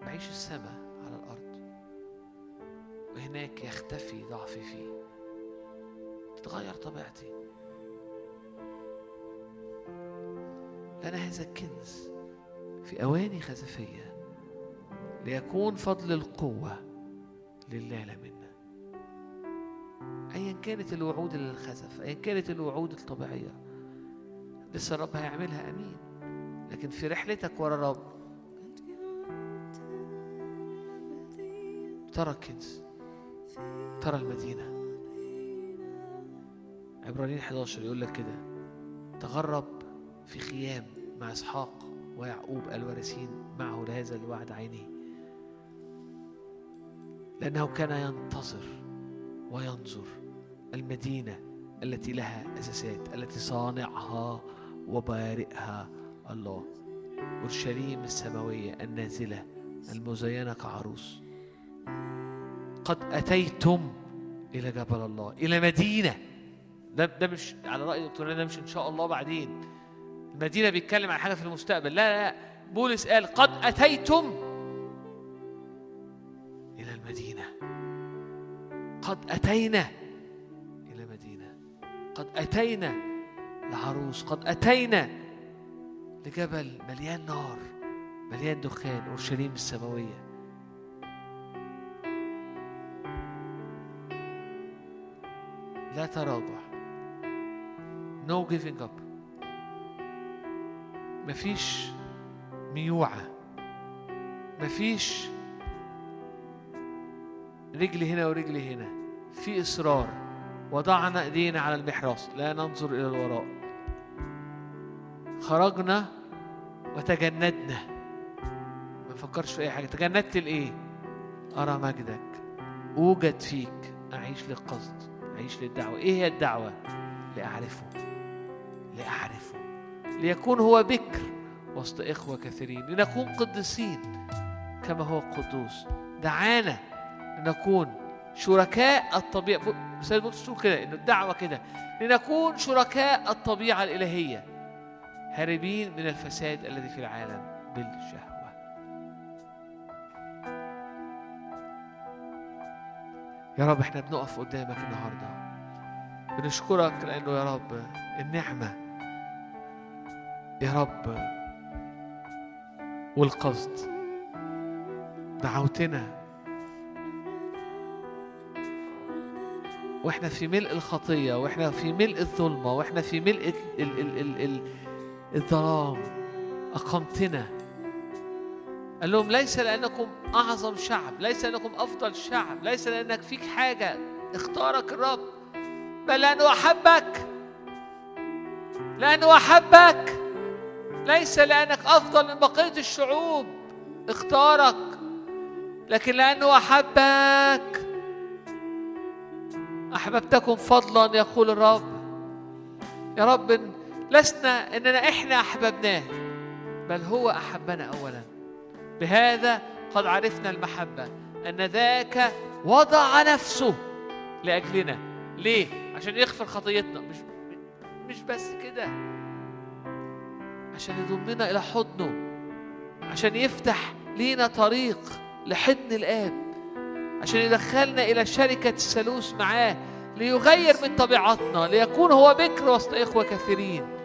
بعيش السماء على الأرض. وهناك يختفي ضعفي فيه. تتغير طبيعتي. لنا هذا الكنز في أواني خزفية ليكون فضل القوة لله منا أيا كانت الوعود اللي أيا كانت الوعود الطبيعية لسه الرب هيعملها أمين. لكن في رحلتك ورا الرب ترى الكنز ترى المدينة. عبرانيين 11 يقول لك كده تغرب في خيام مع إسحاق ويعقوب الوارثين معه لهذا الوعد عينيه. لأنه كان ينتظر وينظر المدينة التي لها أساسات التي صانعها وبارئها الله. أورشليم السماوية النازلة المزينة كعروس. قد أتيتم إلى جبل الله إلى مدينة. ده ده مش على رأي دكتور ده مش إن شاء الله بعدين. المدينة بيتكلم عن حاجة في المستقبل. لا لا بولس قال قد أتيتم إلى المدينة. قد أتينا إلى مدينة قد أتينا لعروس. قد أتينا لجبل مليان نار مليان دخان أورشليم السماوية. لا تراجع. No giving up. مفيش ميوعة مفيش رجلي هنا ورجلي هنا في إصرار. وضعنا إيدينا على المحراث لا ننظر إلى الوراء. خرجنا وتجندنا. ما نفكرش في أي حاجة. تجندت لإيه؟ أرى مجدك. أوجد فيك. أعيش للقصد. أعيش للدعوة. إيه هي الدعوة؟ لأعرفه. لأعرفه. ليكون هو بكر وسط إخوة كثيرين لنكون قديسين كما هو قدوس. دعانا لنكون شركاء الطبيعة. سيد بطرس تقول كده إنه الدعوة كده لنكون شركاء الطبيعة الإلهية هاربين من الفساد الذي في العالم بالشهوة. يا رب إحنا بنقف قدامك النهارده. بنشكرك لأنه يا رب النعمة يا رب. والقصد دعوتنا. وإحنا في ملء الخطية وإحنا في ملء الظلمة وإحنا في ملء ال ال ال ال ال الظلام. أقمتنا. قال لهم ليس لأنكم أعظم شعب ليس لأنكم أفضل شعب ليس لأنك فيك حاجة. اختارك الرب. بل لأنه أحبك. لأنه أحبك. ليس لأنك أفضل من بقية الشعوب. اختارك لكن لأنه أحبك. أحببتكم فضلا يقول الرب. يا رب لسنا إننا إحنا أحببناه بل هو أحبنا اولا. بهذا قد عرفنا المحبة أن ذاك وضع نفسه لأجلنا. ليه؟ عشان يغفر خطيتنا. مش مش بس كده. عشان يضمنا إلى حضنه عشان يفتح لينا طريق لحضن الآب عشان يدخلنا إلى شركة الثالوث معاه ليغير من طبيعتنا ليكون هو بكر وسط إخوة كثيرين.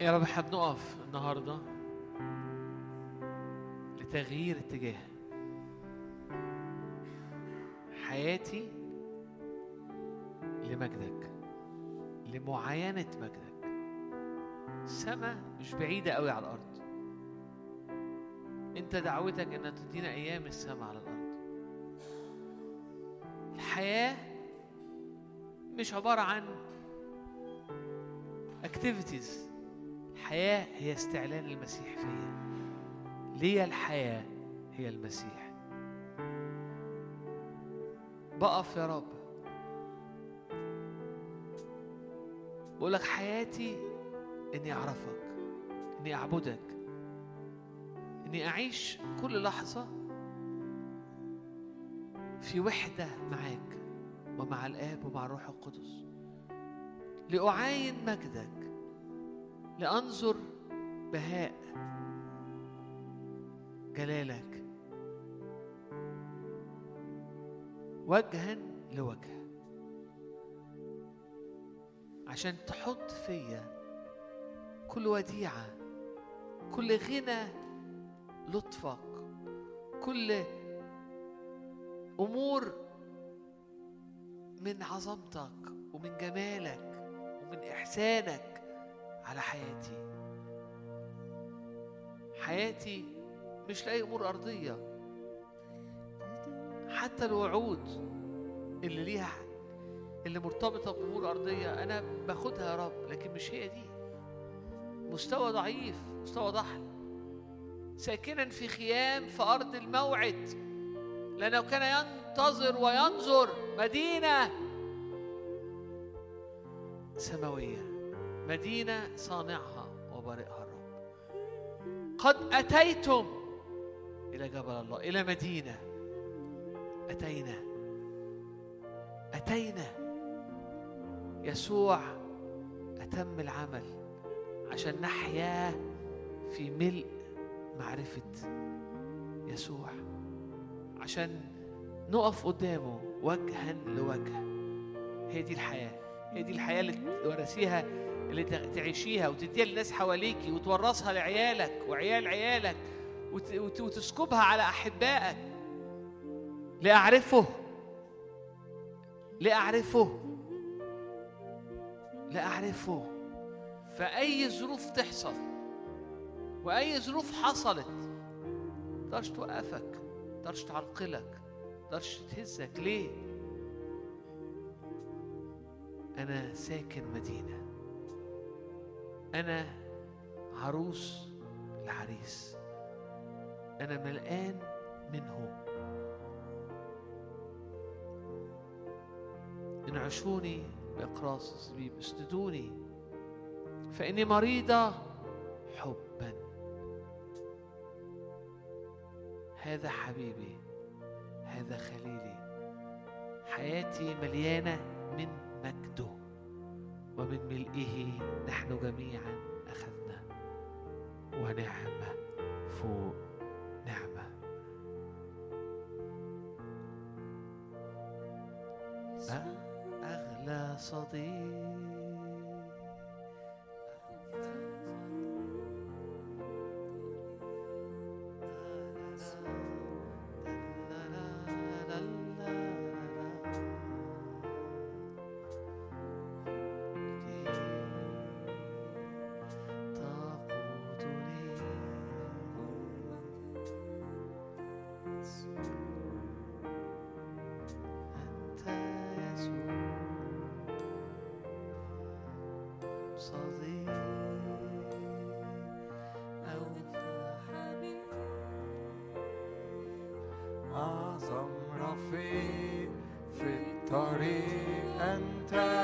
يا رب إحنا بنقف النهارده لتغيير اتجاه. حياتي لمجدك لمعاينة مجدك. السماء مش بعيدة قوي على الأرض. أنت دعوتك إنك تدينا أيام السماء على الأرض. الحياة مش عبارة عن activities. الحياة هي استعلان المسيح فيا. ليا الحياة هي المسيح. بقف يا رب. بقول لك حياتي إني أعرفك إني أعبدك إني أعيش كل لحظة في وحدة معاك ومع الآب ومع الروح القدس. لأعاين مجدك. لأنظر بهاء جلالك. وجها لوجه. عشان تحط فيا كل وديعة كل غنى لطفك كل أمور من عظمتك ومن جمالك ومن إحسانك على حياتي. حياتي مش لأي أمور أرضية. حتى الوعود اللي ليها اللي مرتبطة بأمور أرضية أنا باخدها يا رب لكن مش هي دي. مستوى ضعيف مستوى ضحل ساكنا في خيام في أرض الموعد. لأنه كان ينتظر وينظر مدينة سماوية. مدينة صانعها وبارئها الرب. قد أتيتم إلى جبل الله إلى مدينة. أتينا. أتينا. يسوع أتم العمل عشان نحيا في ملء معرفة يسوع عشان نقف قدامه وجها لوجه. هي دي الحياة. هي دي الحياة اللي تورثيها اللي تعيشيها وتديها للناس حواليكي وتورثها لعيالك وعيال عيالك وت- وت- وتسكبها على أحبائك. لأعرفه. لأعرفه. لأعرفه. فأي ظروف تحصل وأي ظروف حصلت تقدرش توقفك تقدرش تعرقلك تقدرش تهزك. ليه؟ أنا ساكن مدينة. أنا عروس العريس أنا ملآن منه انعشوني بأقراص الزبيب اسندوني فإني مريضة حبا. هذا حبيبي هذا خليلي. حياتي مليانة من مجده. ومن ملئه نحن جميعا أخذنا ونعمة فوق نعمة. أغلى صديق في الطريق أنت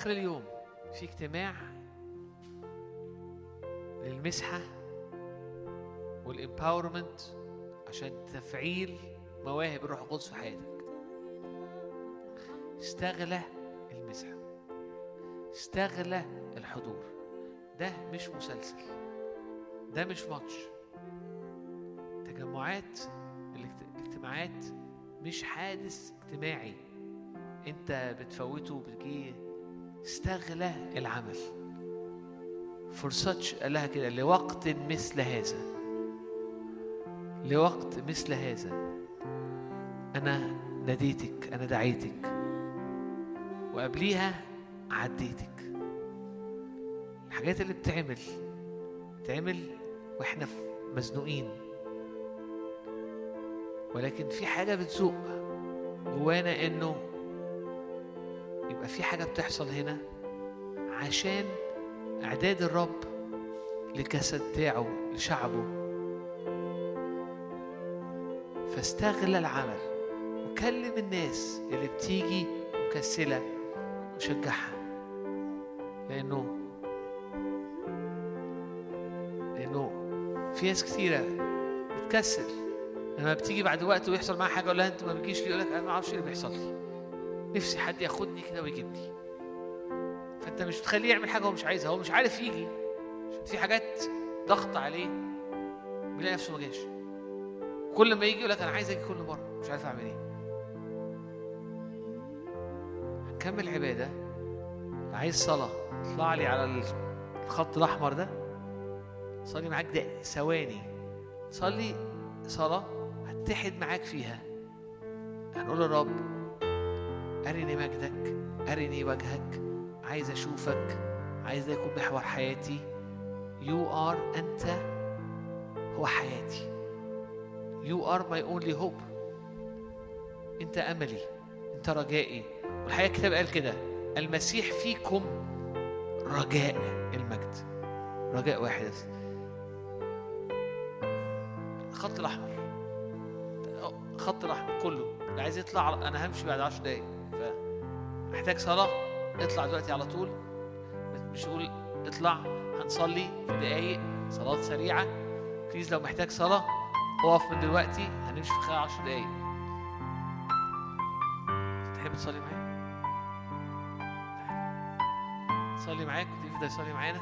آخر اليوم في اجتماع للمسحة والإمباورمنت عشان تفعيل مواهب الروح القدس في حياتك. استغلى المسحة. استغلى الحضور. ده مش مسلسل. ده مش ماتش. تجمعات الاجت- الاجتماعات مش حادث اجتماعي. انت بتفوته وبتجي استغلى العمل. For such قال لها كده لوقت مثل هذا. لوقت مثل هذا. أنا ناديتك أنا دعيتك. وقبليها عديتك. الحاجات اللي بتعمل بتعمل وإحنا مزنوقين. ولكن في حاجة بتزوق جوانا إنه يبقى في حاجة بتحصل هنا عشان إعداد الرب للجسد بتاعه لشعبه. فاستغل العمل وكلم الناس اللي بتيجي مكسلة وشجعها. لأنه لأنه في ناس كتيرة بتكسل. لما بتيجي بعد وقت ويحصل معاها حاجة أقول لها أنت ما بتجيش ليه؟ يقول لك أنا ما أعرفش إيه اللي بيحصل لي. نفسي حد ياخدني كده ويجيبني. فأنت مش بتخليه يعمل حاجة هو مش عايزها هو مش عارف يجي. عشان في حاجات ضغط عليه بيلاقي نفسه ما جاش. كل ما يجي يقول لك أنا عايز أجي كل مرة مش عارف أعمل إيه. هنكمل عبادة. عايز صلاة. اطلع لي على الخط الأحمر ده. صلي معاك ده ثواني. صلي صلاة هتحد معاك فيها. هنقول للرب أرني مجدك أرني وجهك. عايز أشوفك عايز ده يكون محور حياتي. You are أنت هو حياتي. You are my only hope. أنت أملي أنت رجائي. والحقيقة الكتاب قال كده المسيح فيكم رجاء المجد. رجاء واحد الخط الأحمر. الخط الأحمر كله. اللي عايز يطلع أنا همشي بعد عشر دقايق. فمحتاج صلاة اطلع دلوقتي على طول. مش قول اطلع هنصلي في دقايق صلاة سريعة. بليز لو محتاج صلاة اقف من دلوقتي هنمشي في خلال عشر دقايق. تحب تصلي معايا؟ صلي معاك؟ وديفيد يصلي معانا؟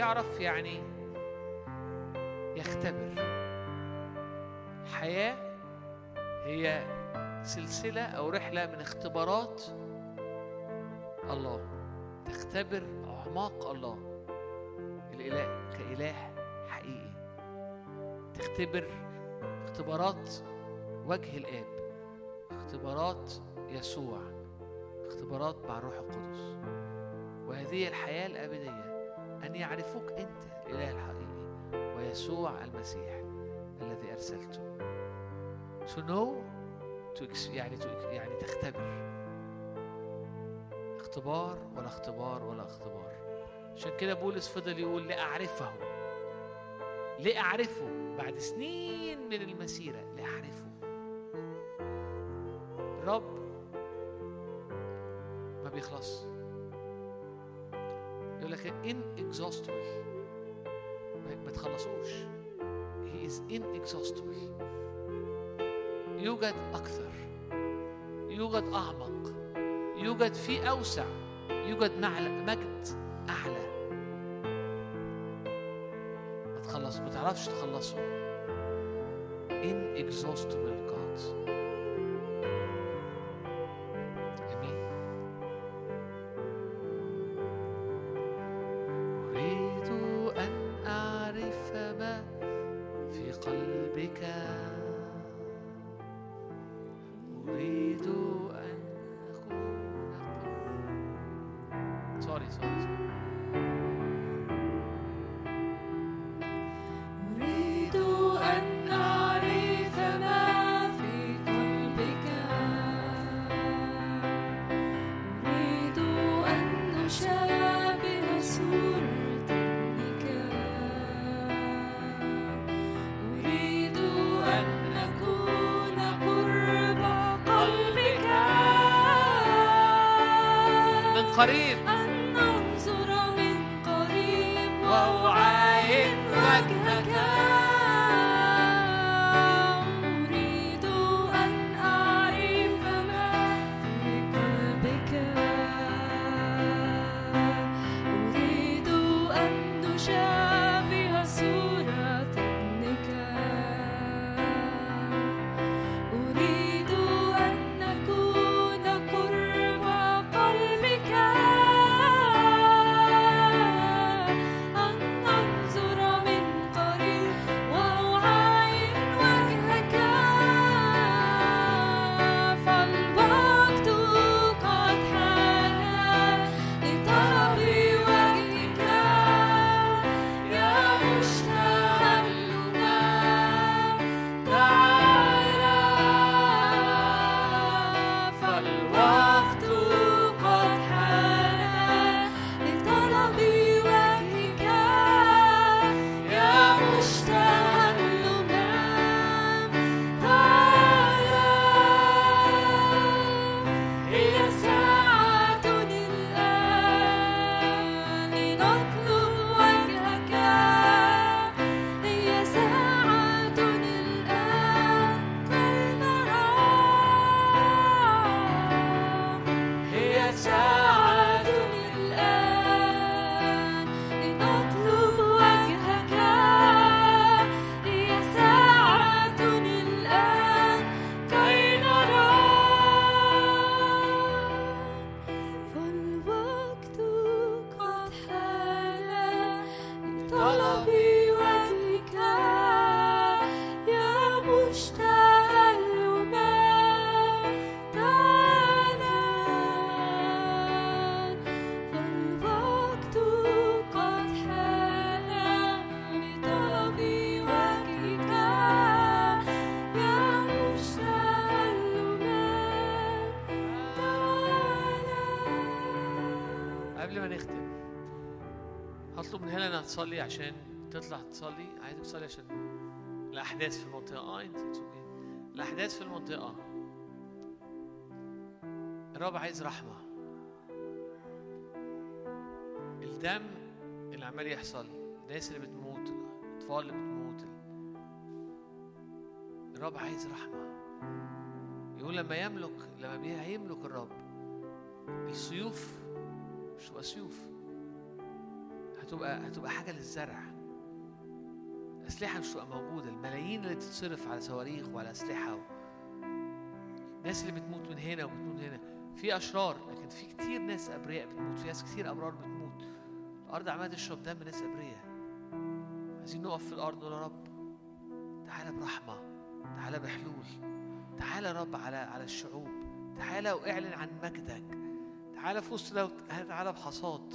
يعرف يعني يختبر. الحياة هي سلسلة أو رحلة من اختبارات الله. تختبر أعماق الله الإله كإله حقيقي. تختبر اختبارات وجه الآب اختبارات يسوع اختبارات مع الروح القدس. وهذه الحياة الأبدية أن يعرفوك أنت الإله الحقيقي ويسوع المسيح الذي أرسلته. To know to يعني to يعني تختبر. اختبار ولا اختبار ولا اختبار. عشان كده بولس فضل يقول لأعرفه. لأعرفه. بعد سنين من المسيرة لأعرفه. الرب ما بيخلص. يقول لك inexhaustible ما تخلصوش. He is inexhaustible يوجد أكثر. يوجد أعمق. يوجد في أوسع. يوجد مجد أعلى. ما تخلص ما تعرفش تخلصه. Inexhaustible God. قريب. أن أنظر من قريب وأعاين وجهك. تصلي عشان تطلع تصلي؟ عايزك تصلي عشان الأحداث في المنطقة. آه أنت okay. الأحداث في المنطقة. الرب عايز رحمة. الدم اللي عمال يحصل. الناس اللي بتموت الأطفال اللي بتموت. الرب عايز رحمة. يقول لما يملك لما بي- هيملك الرب السيوف مش هتبقى سيوف. هتبقى هتبقى حاجة للزرع. أسلحة مش هتبقى موجودة. الملايين اللي تتصرف على صواريخ وعلى أسلحة و... الناس اللي بتموت من هنا وبتموت من هنا. في أشرار لكن في كتير ناس أبرياء بتموت. في ناس كتير أبرار بتموت. الأرض عمالة تشرب دم ناس أبرياء. عايزين نقف في الأرض نقول يا رب. تعالى برحمة. تعالى بحلول. تعالى يا رب على على الشعوب. تعالى واعلن عن مجدك. تعالى في وسط تعالى بحصاد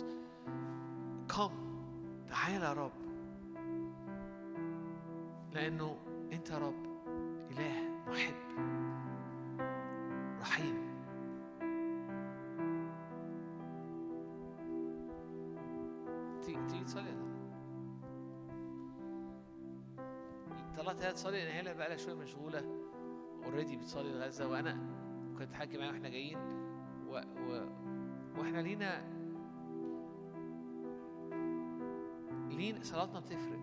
كم تعالى يا رب. لأنه أنت يا رب إله محب رحيم. تيجي تصلي طلعت هي تصلي؟ لأن هي بقى لها شوية مشغولة. اوريدي بتصلي الغزة وأنا كنت حاكي معاها وإحنا جايين. و... و... وإحنا لينا لين صلاتنا بتفرق؟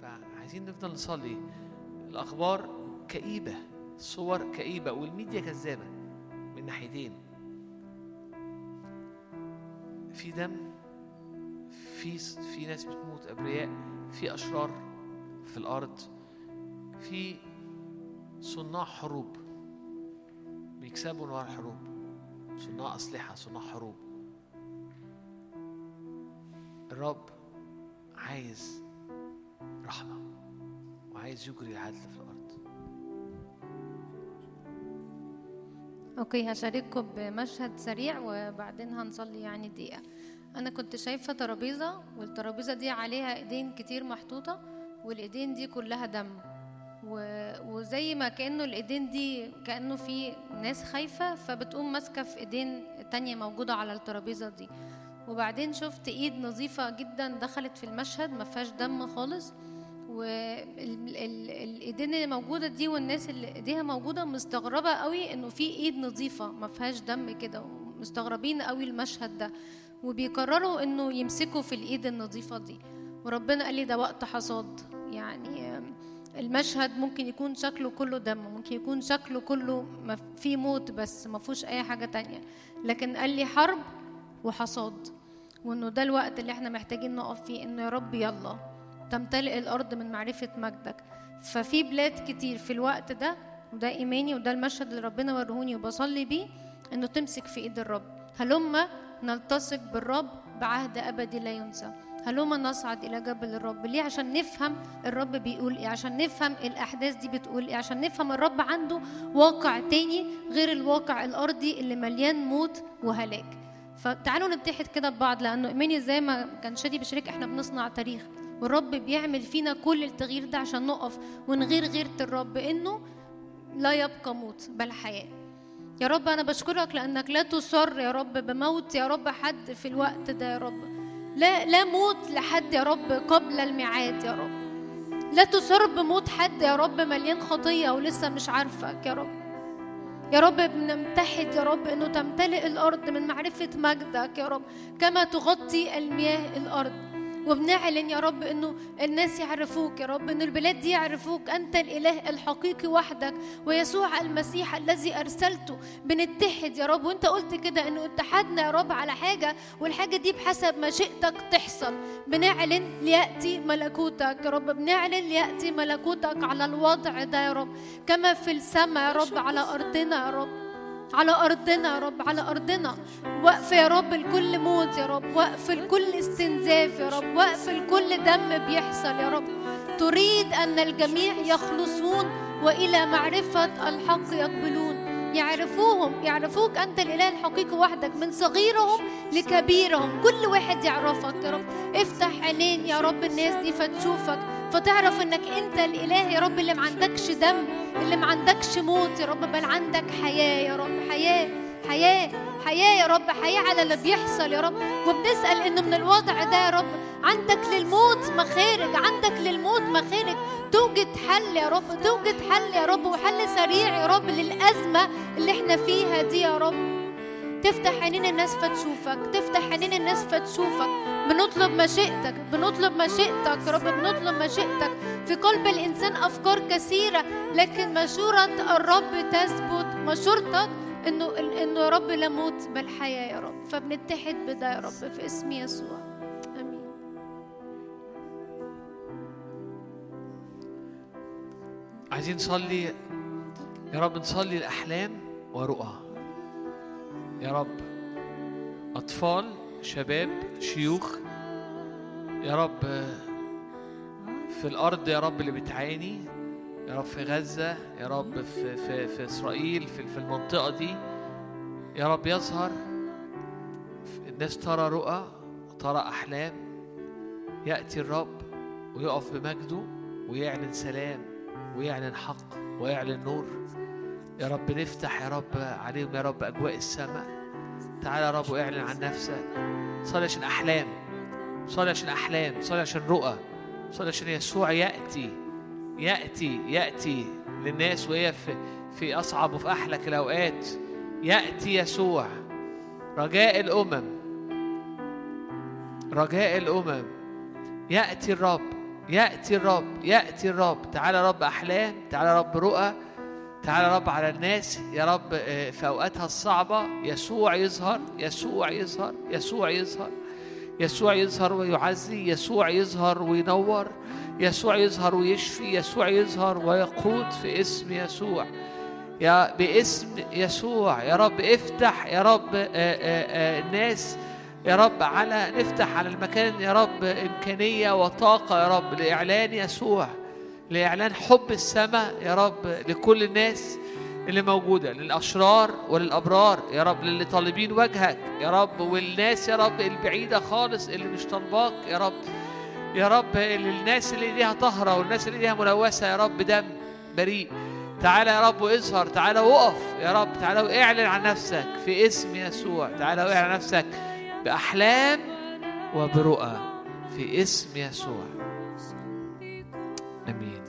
فعايزين نفضل نصلي. الأخبار كئيبة الصور كئيبة والميديا كذابة من ناحيتين. في دم في في ناس بتموت أبرياء في أشرار في الأرض في صناع حروب. بيكسبوا نوع الحروب. صناع أسلحة صناع حروب. الرب عايز رحمة وعايز يجري العدل في الأرض. أوكي هشارككم بمشهد سريع وبعدين هنصلي يعني دقيقة. أنا كنت شايفة ترابيزة والترابيزة دي عليها إيدين كتير محطوطة والإيدين دي كلها دم. وزي ما كأنه الإيدين دي كأنه في ناس خايفة فبتقوم ماسكة في إيدين تانية موجودة على الترابيزة دي. وبعدين شفت ايد نظيفة جدا دخلت في المشهد ما فيهاش دم خالص. والايدين اللي موجودة دي والناس اللي ايديها موجودة مستغربة قوي انه في ايد نظيفة ما فيهاش دم كده مستغربين قوي المشهد ده. وبيقرروا انه يمسكوا في الايد النظيفة دي. وربنا قال لي ده وقت حصاد. يعني المشهد ممكن يكون شكله كله دم ممكن يكون شكله كله في موت بس ما فيهوش أي حاجة تانية. لكن قال لي حرب وحصاد وإنه ده الوقت اللي إحنا محتاجين نقف فيه إنه يا رب يلا تمتلئ الأرض من معرفة مجدك. ففي بلاد كتير في الوقت ده وده إيماني وده المشهد اللي ربنا ورهوني وبصلي بيه إنه تمسك في إيد الرب. هلما نلتصق بالرب بعهد أبدي لا ينسى. هلما نصعد إلى جبل الرب. ليه؟ عشان نفهم الرب بيقول إيه عشان نفهم الأحداث دي بتقول إيه عشان نفهم الرب عنده واقع تاني غير الواقع الأرضي اللي مليان موت وهلاك. فتعالوا نتحد كده ببعض لأنه ايماني زي ما كان شادي بيشارك إحنا بنصنع تاريخ والرب بيعمل فينا كل التغيير ده عشان نقف ونغير غيرة الرب إنه لا يبقى موت بل حياة. يا رب أنا بشكرك لأنك لا تصر يا رب بموت يا رب حد في الوقت ده يا رب. لا لا موت لحد يا رب قبل الميعاد يا رب. لا تصر بموت حد يا رب مليان خطية ولسه مش عارفك يا رب. يا رب بنمتحد يا رب إنه تمتلئ الأرض من معرفة مجدك يا رب. كما تغطي المياه الأرض. وبنعلن يا رب إنه الناس يعرفوك يا رب ان البلاد دي يعرفوك. أنت الإله الحقيقي وحدك ويسوع المسيح الذي أرسلته. بنتحد يا رب. وأنت قلت كده إنه اتحدنا يا رب على حاجة والحاجة دي بحسب مشيئتك تحصل. بنعلن ليأتي ملكوتك يا رب. بنعلن ليأتي ملكوتك على الوضع ده يا رب. كما في السماء يا رب على أرضنا يا رب. على أرضنا يا رب على أرضنا. وقف يا رب لكل موت يا رب وقف لكل استنزاف يا رب وقف لكل دم بيحصل يا رب. تريد أن الجميع يخلصون وإلى معرفة الحق يقبلون. يعرفوهم يعرفوك أنت الإله الحقيقي وحدك من صغيرهم لكبيرهم. كل واحد يعرفك يا رب. افتح عينين يا رب الناس دي فتشوفك. فتعرف إنك أنت الإله يا رب اللي ما عندكش دم اللي ما عندكش موت يا رب بل عندك حياة يا رب حياة حياة حياة يا رب حياة على اللي بيحصل يا رب. وبنسأل انه من الوضع ده يا رب عندك للموت مخارج عندك للموت مخارج. توجد حل يا رب توجد حل يا رب وحل سريع يا رب للأزمة اللي إحنا فيها دي يا رب. تفتح عينين الناس فتشوفك تفتح عينين الناس فتشوفك. بنطلب مشيئتك بنطلب مشيئتك رب بنطلب مشيئتك. في قلب الإنسان أفكار كثيرة لكن مشورة الرب تثبت مشورتك إنه إنه يا رب لا موت بل حياه يا رب. فبنتحد بده يا رب في اسم يسوع. آمين. عايزين نصلي يا رب نصلي الأحلام ورؤى. يا رب. أطفال شباب شيوخ يا رب في الأرض يا رب اللي بتعاني يا رب في غزة يا رب في, في, في إسرائيل في, في المنطقة دي يا رب يظهر. الناس ترى رؤى ترى أحلام. يأتي الرب ويقف بمجده ويعلن سلام ويعلن حق ويعلن نور. يا رب نفتح يا رب عليهم يا رب أجواء السماء. تعالى يا رب واعلن عن نفسك. صلي عشان أحلام. صلي عشان أحلام. صلي عشان رؤى. صلي عشان يسوع يأتي. يأتي يأتي للناس وهي في في أصعب وفي أحلك الأوقات. يأتي يسوع. رجاء الأمم. رجاء الأمم. يأتي الرب. يأتي الرب. يأتي الرب. تعالى رب أحلام. تعالى رب رؤى. تعالى يا رب على الناس يا رب آه، في أوقاتها الصعبة يسوع يظهر يسوع يظهر يسوع يظهر يسوع يظهر ويعزي يسوع يظهر وينور يسوع يظهر ويشفي يسوع يظهر ويقود في اسم يسوع. يا باسم يسوع يا رب افتح يا رب آه، آه، الناس يا رب على نفتح على المكان يا رب إمكانية وطاقة يا رب لإعلان يسوع. لإعلان حب السماء يا رب لكل الناس اللي موجودة للأشرار وللأبرار يا رب للي طالبين وجهك يا رب والناس يا رب البعيدة خالص اللي مش طالباك يا رب يا رب للناس اللي إيديها طهرة والناس اللي إيديها ملوثة يا رب دم بريء. تعالى يا رب واظهر تعالى وقف يا رب تعالى واعلن عن نفسك في اسم يسوع تعالى واعلن عن نفسك بأحلام وبرؤى في اسم يسوع. آمين.